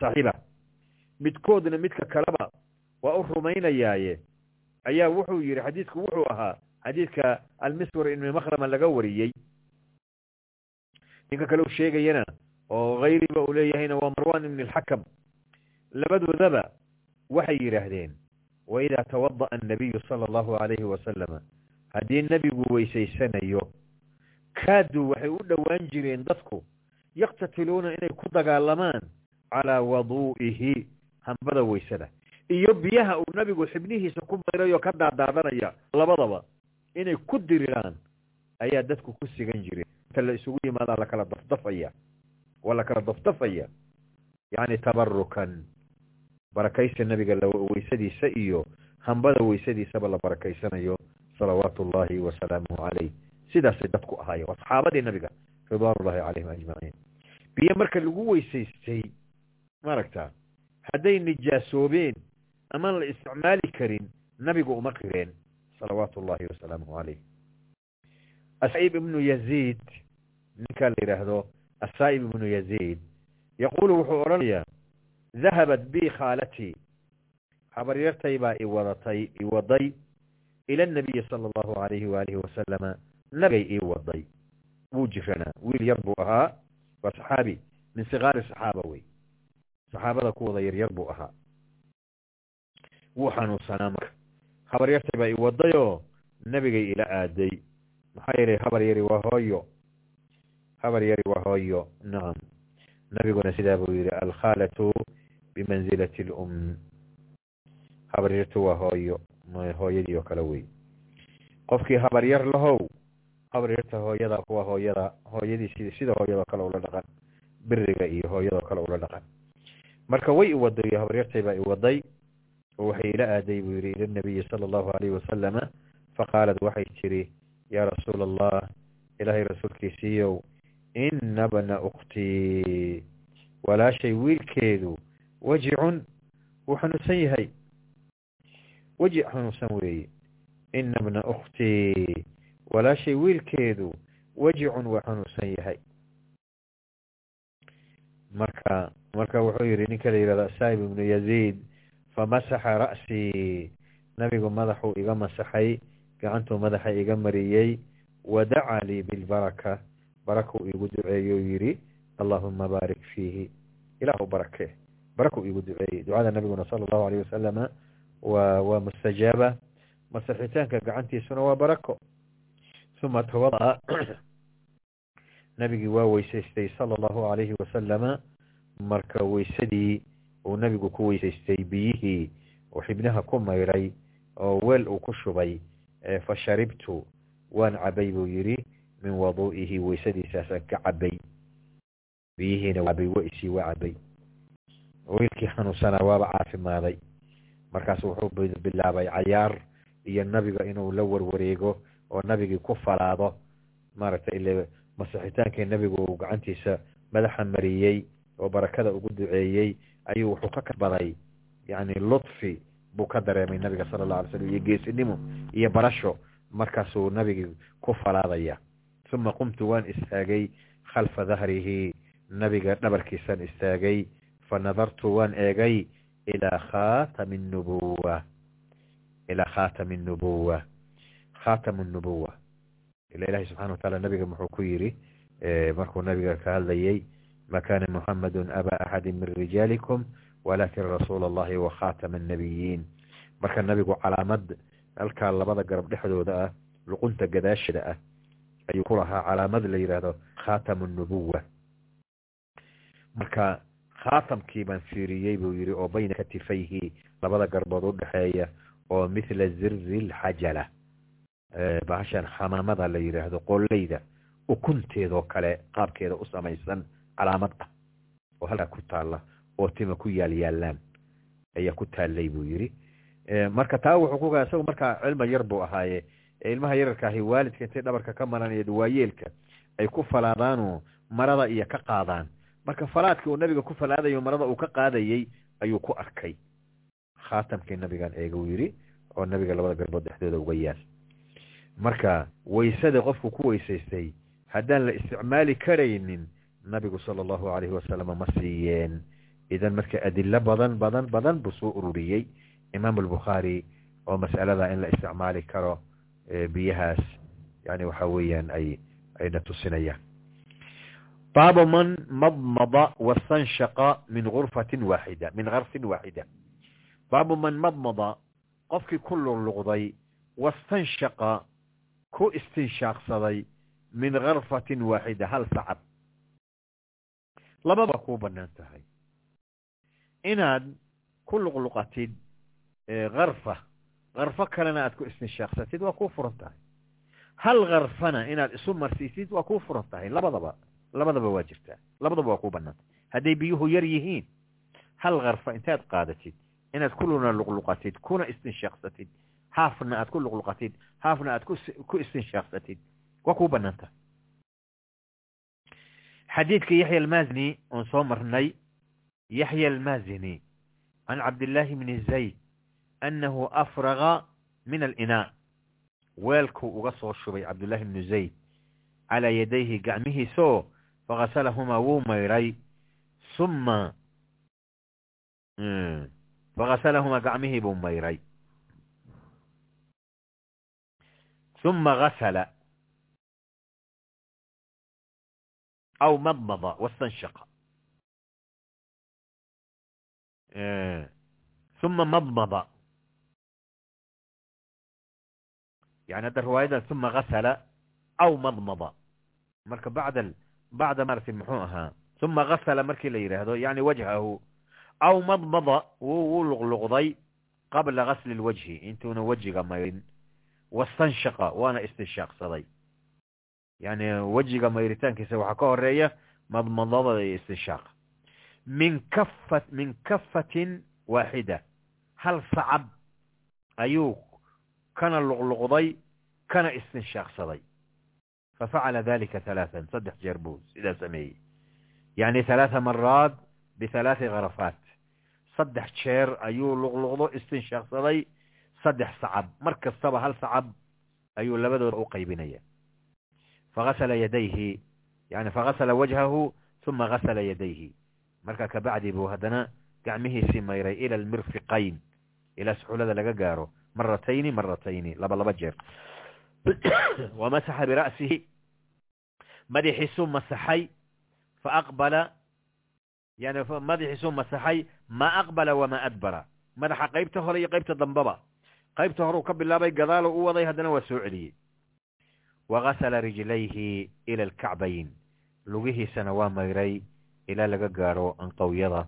saaxiba midkoodna midka kaleba waa u rumaynayaaye. Ayaa wuxuu yihi xadiidku wuxuu ahaa xadiidka almiswar ibn makrama laga wariyey. Ninka kale u sheegayana oo hayriba uu leeyahayna waa marwan ibn alxakam labadoodaba waxay yidhaahdeen waidaa tawada'a annabiyu sala allahu alayhi wasalama haddii nebigu weysaysanayo kaaduu waxay u dhowaan jireen dadku yaqtatiluuna inay ku dagaalamaan calaa waduu'ihi hambada weysada. Iyo biyaha uu nebigu xibnihiisa ku mayrayoo ka daadaadanaya labadaba inay ku diriraan ayaa dadku ku sigan jireen. Inta la isugu yimaadaa lakala dafdafaya waa lakala dafdafaya yacni tabarukan barakaysa nabiga weysadiisa iyo hambada weysadiisaba la barakaysanayo salawaatu ullahi wasalaamuhu calayh. Sidaasay dadku ahaayeen waa nabiga ridwaan ullahi calayhim ajmaciin. Biyo marka lagu weysaystay maaragta hadday nijaasoobeen amaan la isticmaali karin nabigu uma qireen. Salawaatu ullahi wasalaamuhu calayh asaib ibnu yaziid ninkaa la yidhaahdo asaa'ib ibnu yaziid yaquulu wuxuu odhanayaa dahabat bi khaalatii habaryartay baa iwadatay iwaday ila nabiyi sala allahu alayhi waalihi wasalama nabigay ii waday. Wuu jiranaa wiil yar buu ahaa waa saxaabi min sikaari saxaaba wey saxaabada kuwada yaryar buu ahaa. Wuu xanuunsanaa marka habaryartay baa iwadayoo nabigay ila aaday. Maxaa yeelay habar yari waa hooyo. Habar yari waa hooyo. Nacam nabiguna sidaa buu yihi alkhaalatu bimansilati lum habaryartu waa hooyo hooyadii oo kale wey. Qofkii habaryar lahow habaryarta hooyada waa hooyada hooyadii sid sida hooyadoo kale ula dhaqan biriga iyo hooyadoo kale ula dhaqan marka way iwaday habaryartay baa iwaday oo waxay ila aaday buu yihi ila nabiyi sala allahu alayhi wasalama faqaalad waxay tiri yaa rasuula allah ilaahay rasuulkiisiiyow ina bna uktii walaashay wiilkeedu wajicun wuu xanuunsan yahay. Wajic xanuunsan weeye ina bna uktii walaashay wiilkeedu wajicun waa xanuunsan yahay. Marka marka wuxuu yihi ninka la yihahdo saib ibnu yaziid famasaxa ra'sii nabigu madaxuu iga masaxay gacantuu madaxa iga mariyey wadacaa lii bilbaraka. Barakuu iigu duceeyou yidhi allahuma baarik fiihi. Ilaahu barake barakuu iigu duceeyey. Ducada nabiguna sala allahu alayh wasalama waa waa mustajaaba. Masixitaanka gacantiisuna waa barako. Uma tawada'a. Nabigii waa weysaystay sala allahu alayhi wasalama marka weysadii uu nabigu ku weysaystay biyihii uu xibnaha ku mayray oo weel uu ku shubay fa sharibtu waan cabay buu yidhi min waduu'ihi weysadiisaasaan ka cabay. Biyihiina cabay waisii waa cabay. Wiilkii xanuunsanaa waaba caafimaaday. Markaas wuxuu bilaabay cayaar iyo nabiga inuu la warwareego oo nabigii ku falaado. Maaragtay ile masixitaankii nabigu uu gacantiisa madaxa mariyey oo barakada ugu duceeyey ayuu wuxuu ka kasbaday yacni ludfi buu ka dareemay nabiga sala allahu alay slam iyo geesinimo iyo barasho markaasuu nabigii ku falaadaya. Uma qumtu waan istaagay khalfa dahrihi nabiga dhabarkiisaan istaagay fa nadartu waan eegay ilaa khaatami nubuwa ilaa khaatami nubuwa khaatamu nubuwa ila ilahi subxana wataala nabiga muxuu ku yidhi markuu nabiga ka hadlayay kana muxamadu aba axadi min rijaalikum walakin rasuula allahi wa khaatama annabiyiin marka nabigu calaamad halkaa labada garab dhexdooda ah luqunta gadaashada ah ayuu ku lahaa calaamad la yidhaahdo khaatamu nubuwa marka khaatamkii baan fiiriyey buu yidhi oo bayna katifayhi labada garbood udhexeeya oo mithla zirzi lxajala bahashan xamaamada la yidhaahdo qoleyda ukunteedoo kale qaabkeeda u samaysan calaamad ah oo halkaa ku taalla oo tima ku yaal yaalaan ayaa ku taallay buu yidhi. Marka taa wuxuu ku isagu markaa cilma yar buu ahaaye ilmaha yararka ahi waalidka intay dhabarka ka maranaya waayeelka ay ku falaadaanoo marada iyo ka qaadaan. Marka falaadkii uu nabiga ku falaadayo marada uu ka qaadayey ayuu ku arkay. Khaatamkii nabigan eega uu yidhi oo nabiga labada garbood dhexdooda uga yaal. Marka weysada qofku ku weysaystay haddaan la isticmaali karaynin nabigu sala allahu alayhi wasalama ma siiyeen. Idan marka adilo badan badan badan buu soo ururiyey. Imaam albukhaari oo mas'alada in la isticmaali karo biyahaas yani waxa weeyaan ay ayna tusinayaan baabu man madmada wastanshaqa min gurfatin waaxida min garfin waaxida baabu man madmada qofkii ku luqluqday wastanshaqa ku istinshaaqsaday min garfatin waaxida hal sacab labada kuu bannaan tahay. Inaad ku luqluqatid karfa karfo kalena aad ku istinshaaqsatid waa kuu furan tahay. Hal karfana inaad isu marsiisid waa kuu furan tahay. Labadaba labadaba waa jirtaa. Labadaba waa kuu banaantay hadday biyuhu yar yihiin hal karfa intaad qaadatid inaad kuluna luqluqatid kuna istinshaaqsatid haafna aad ku luqluqatid haafna aad ku istinshaaqsatid waa kuu bannaan tahay xadiidka yaxya almazini oon soo marnay yaxya almazini can cabdillaahi bni zayd annahu afraga min alinaa weelkuu uga soo shubay cabdullaahi bnu zayd. Calaa yadayhi gacmihiisoo fagasalahumaa wuu mayray. Suma fagasalahumaa gacmihii buu mayray. Suma gasala aw madmada wastanshaqa suma madmada yani hadda riwaayadan suma gasala aw madmada marka bacda bacda maaragtay muxuu ahaa suma gasala markii la yidhaahdo yani wajhahu aw madmada wuu luqluqday qabla gasli lwajhi intuuna wejiga mayrin wastanshaqa waana istinshaaqsaday yani wejiga mayritaankiisa waxaa ka horreeya madmadada iyo istinshaaqa min kafa min kafatin waaxida hal sacab ayuu kana luqluqday kana istinshaaqsaday fafacala dalika halaathan saddex jeer buu sidaa sameeyey yani halaatha maraat bihalaati kharafaat saddex jeer ayuu luqluqdo istinshaaqsaday saddex sacab mar kastaba hal sacab ayuu labadooda u qaybinaya fagasala yadayhi yani fagasala wajhahu uma gasala yadayhi marka kabacdi buu haddana gacmihiisii mayray ila almirfiqayn ilaa suxulada laga gaaro maratayni maratayni laba laba jeer wamasaxa bira'sihi madaxiisuu masaxay faaqbala yani madaxiisuu masaxay ma aqbala wamaa adbara madaxa qaybta hore iyo qaybta dambaba qaybta hore uu ka bilaabay gadaalo u waday haddana waa soo wagasala rijlayhi ila alkacbayn lugihiisana waa mayray ilaa laga gaaro anqowyada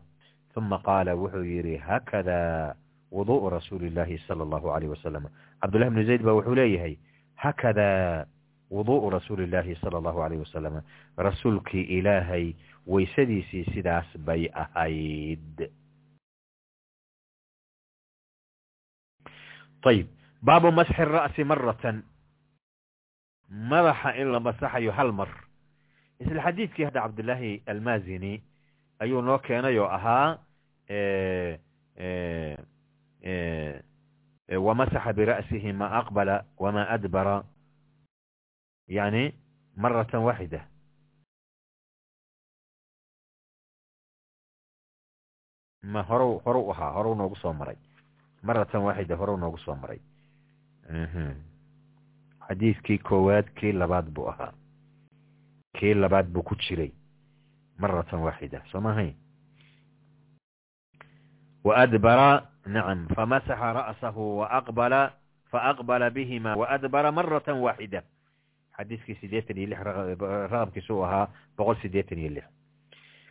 uma qaala wuxuu yidhi haakada wuduءu rasuuli illahi sala allahu alayh wasalam cabdullahi bnu zayd ba wuxuu leeyahay haakada wuduءu rasuuli illahi sala allahu alayh wasalam rasuulkii ilaahay waysadiisii sidaas bay ahayd ayib baabu masxi ra'si maratan madaxa in la masaxayo hal mar. Isla xadiidkii hadda cabdullaahi almazini ayuu noo keenay oo ahaa wamasaxa bira'sihi ma aqbala wama adbara. Yani maratan waaxida ma horow horow ahaa horow noogu soo maray. Maratan waaxida horow noogu soo maray xadiidkii koowaad kii labaad buu ahaa. Kii labaad buu ku jiray. Maratan waaxida soo mahayn waadbara nacam famasaxa ra'sahu waaqbala faaqbala bihima waadbara maratan waaxida. Xadiidkii siddeetan iyo lix raqamkiisu u ahaa boqol siddeetan iyo lix.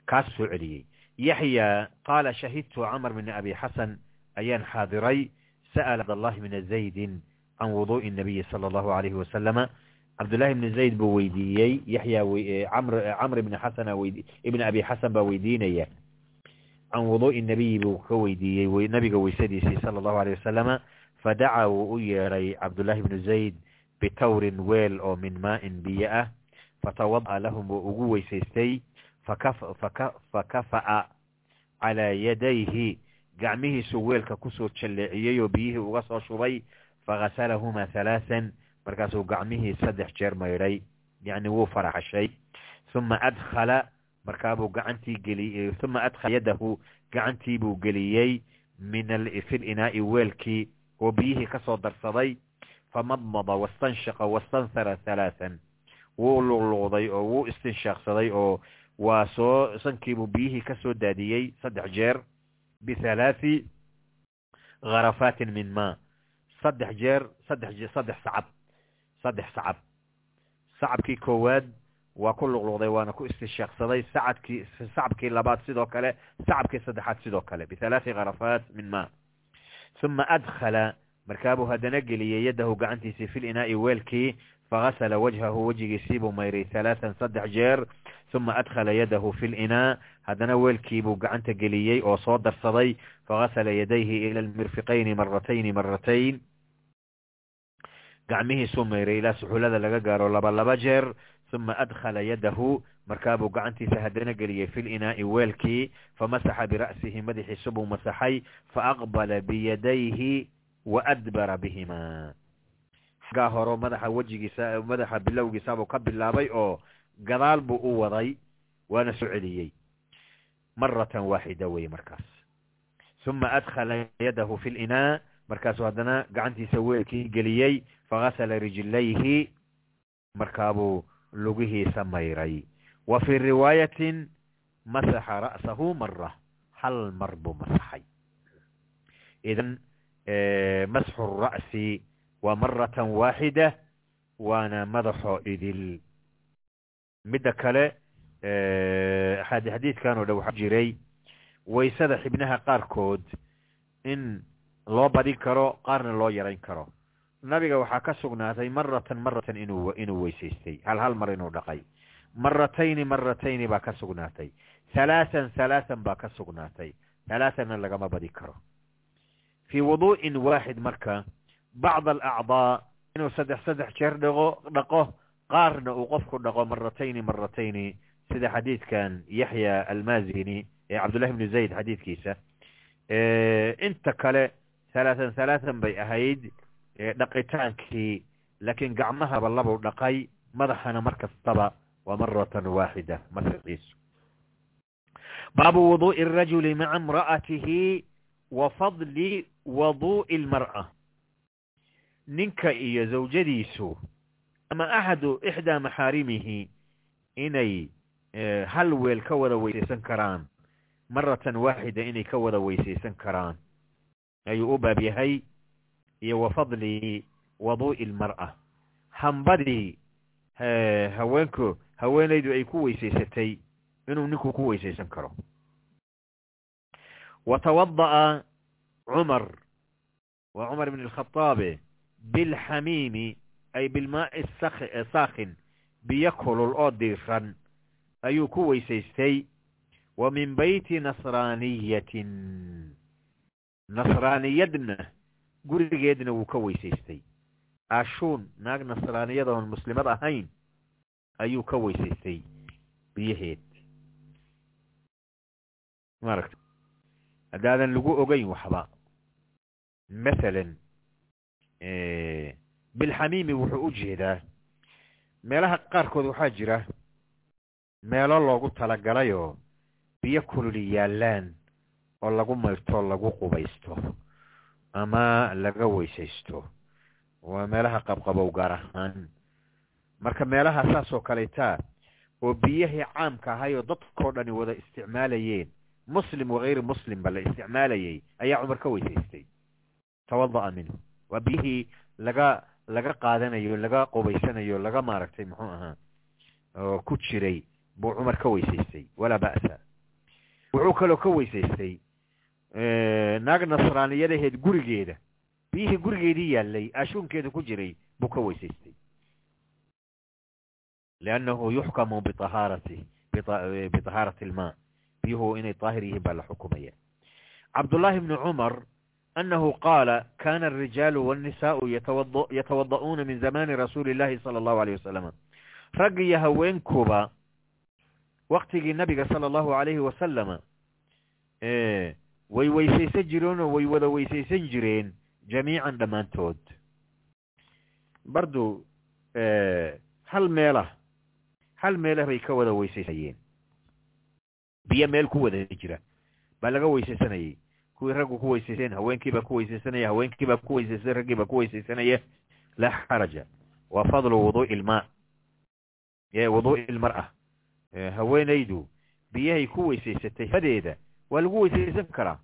Kaas celiyey. Yaxya qaala shahidtu camr bn abi xasan ayaan xaadiray sa'ala cabdallahi bna zaydin can wuduu'i nabiyi sala allahu calayhi wasalama cabdullaahi ibni zayd buu weydiiyey yaxya camr ibni xasana ibni abi xasan baa weydiinaya can wuduu'i nabiyi buu ka weydiiyey nabiga weysadiisii sala allahu aleyh wasalama fadacaa wuu u yeedhay cabdullaahi ibnu zayd bitawrin weel oo min maa'in biyo ah fatawada'a lahum wuu ugu weysaystay fakafa'a calaa yadayhi gacmihiisuu weelka ku soo jalleeciyey oo biyihii uga soo shubay fagasalahuma halaasan markaasuu gacmihii saddex jeer maydhay yani wuu faraxashay uma adkhala markaabuu gacantii geliyey uma adkhala yadahu gacantiibuu geliyey min alfil inaa'i weelkii oo biyihii ka soo darsaday famadmada wastanshaqa wastanhara halaasan wuu luqluqday oo wuu istinshaaqsaday oo waa soo sankiibuu biyihii ka soo daadiyey saddex jeer bihalaathi gharafaatin min maa saddex jeer saddex saddex sacab. Saddex sacab. Sacabkii koowaad waa ku luqluqday waana ku istinshaaqsaday sacadkii sacabkii labaad sidoo kale sacabkii saddexaad sidoo kale. Bihalaati kharafaat min ma. Uma adkhala markaabuu haddana geliyey yadahu gacantiisii fi linaa'i weelkii fagasala wajhahu wejigiisiibuu mayray halaatan saddex jeer. Uma adkhala yadahu fi linaa haddana weelkiibuu gacanta geliyey oo soo darsaday fagasala yadayhi ila almirfiqayni maratayni maratayn gacmihiisuu mayray ilaa suxulada laga gaaro laba laba jeer uma adkhala yadahu markaabuu gacantiisa haddana geliyey fi linaa'i weelkii famasaxa bira'sihi madaxiisu buu masaxay faaqbala biyadayhi waadbara bihima. Xaggaa horo madaxa wejigiisa madaxa bilowgiisaabuu ka bilaabay oo gadaal buu u waday waana soo celiyey maratan waaxida wey markaas. Uma adkhala yadahu fi linaa markaasuu haddana gacantiisa weelkii geliyey fagasala rijlayhi markaabuu lugihiisa mayray wa fii riwaayatin masaxa ra'sahu mara hal mar buu masaxay. Idan masxu ra'si waa maratan waaxida waana madaxo idil. Midda kale xadiidkan oo dhan waxaa jiray waysada xibnaha qaarkood in loo badin karo qaarna loo yarayn karo. Nabiga waxaa ka sugnaatay maratan maratan inuu inuu weysaystay. Hal hal mar inuu dhaqay. Maratayni maratayni baa ka sugnaatay. Halaasan halaasan baa ka sugnaatay. Halaasanna lagama badin karo. Fii wuduu'in waaxid marka bacd alacdaa inuu saddex saddex jeer dhaqo dhaqo qaarna uu qofku dhaqo maratayni maratayni sida xadiidkan yaxya almazini ee cabdullahi bnu zayd xadiidkiisa. Inta kale halaatan halaatan bay ahayd dhaqitaankii laakiin gacmahaba labuu dhaqay madaxana mar kastaba waa maratan waaxida markiisu baabu wuduu'i arajuli maca imra'atihi wa fadli wuduu'i almar'a. Ninka iyo zawjadiisu ama axadu ixdaa maxaarimihi inay hal weel ka wada weysaysan karaan maratan waaxida inay ka wada weysaysan karaan ayuu u baab yahay iyo wa fadli waduu'i almar'a. Hambadii haweenku haweenaydu ay ku weysaysatay inuu ninku ku weysaysan karo. Wa tawada'a cumar wa cumar bn alkhataabe bilxamiimi ay bilmaa'i saakhin biyo kulul oo diiran ayuu ku weysaystay. Wa min beyti nasraaniyatin nasraaniyadna gurigeedna wuu ka weysaystay. Ashuun naag nasraaniyada oon muslimad ahayn ayuu ka weysaystay biyaheed. Maaragta haddaadan lagu ogeyn waxba. Mathalan bilxamiimi wuxuu u jeedaa meelaha qaarkood waxaa jira meelo loogu talagalayoo biyo kululi yaallaan oo lagu mayrto lagu qubaysto ama laga weysaysto waa meelaha qabqabow gaar ahaan. Marka meelaha saas oo kaleytaa oo biyahii caamka ahay oo dadkao dhani wada isticmaalayeen muslim wakayri muslimba la isticmaalayay ayaa cumar ka weysaystay. Tawada'a minhu waa biyihii laga laga qaadanayo laga qubaysanayo laga maaragtay muxuu ahaa oo ku jiray buu cumar ka weysaystay. Walaa ba'sa. Wuxuu kaloo ka weysaystay naag nasraaniyadaheed gurigeeda. Biyihii gurigeedii yaallay ashuunkeeda ku jiray buu ka weysaystay. Liannahu yuxkamu biahaarati bitahaarati ilmaa biyuhu inay daahir yihiin baa la xukumaya. Cabdullaahi bni cumar annahu qaala kana alrijaalu waannisaau yatawada'uuna min zamani rasuuli illahi sala allahu alayh wasalam rag iyo haweenkuba waktigii nabiga sala allahu alayhi wasalama way weysaysan jireenoo way wada weysaysan jireen jamiican dhammaantood. Bardu hal meelah hal meelah bay ka wada weysaysanayeen biyo meel ku wada jira. Baa laga weysaysanayay kuwii raggu ku weysayseen haweenkiibaa ku weysaysanaya haweenkiibaa ku weysaysan raggiibaa ku weysaysanaya laa xaraja. Waa fadlu wuduu'i ilmaa wuduu'i ilmar'a haweenaydu biyahay ku weysaysatay hadeeda waa lagu weysaysan karaa.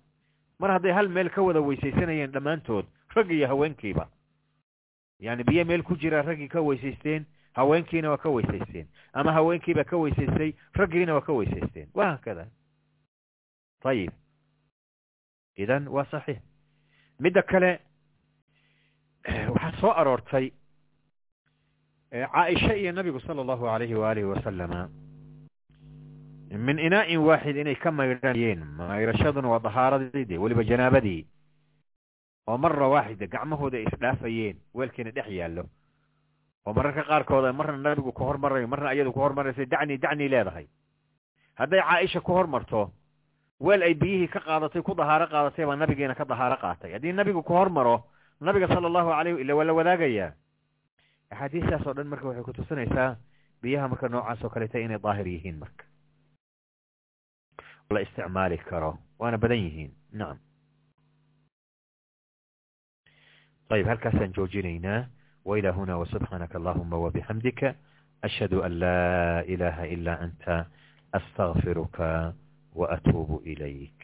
Mar hadday hal meel ka wada weysaysanayeen dhammaantood rag iyo haweenkiiba. Yani biyo meel ku jira raggii ka weysaysteen haweenkiina waa ka weysaysteen. Ama haweenkiibaa ka weysaystay raggiina waa ka weysaysteen. Wahaakada ayib idan waa saxiix. Midda kale waxaa soo aroortay caaisha iyo nabigu sala allahu alayhi waalihi wasalama min inaa'in waaxid inay ka maydhanayeen maydhashaduna waa dahaaradii de weliba janaabadii oo marra waaxida gacmahooda ay isdhaafayeen weelkiina dhex yaallo oo mararka qaarkooda marna nabigu ku hormarayo marna iyadu ku hormaraysa dacni dacni leedahay hadday caaisha ku hormarto weel ay biyihii ka qaadatay ku dahaaro qaadatay baa nabigiina ka dahaaro qaatay haddii nabigu ku hormaro nabiga sala allahu alayh illa waa la wadaagayaa axaadiistaas oo dhan marka waxay kutusinaysaa biyaha marka noocaas oo kaleta inay daahir yihiin marka la isticmaali karo waana badan yihiin nacam ayb halkaasaan joojinaynaa wailaa huna wasubxaanaka allahuma wabixamdika ashhadu an laa ilaaha ilaa anta astagfiruka waatuubu ilayk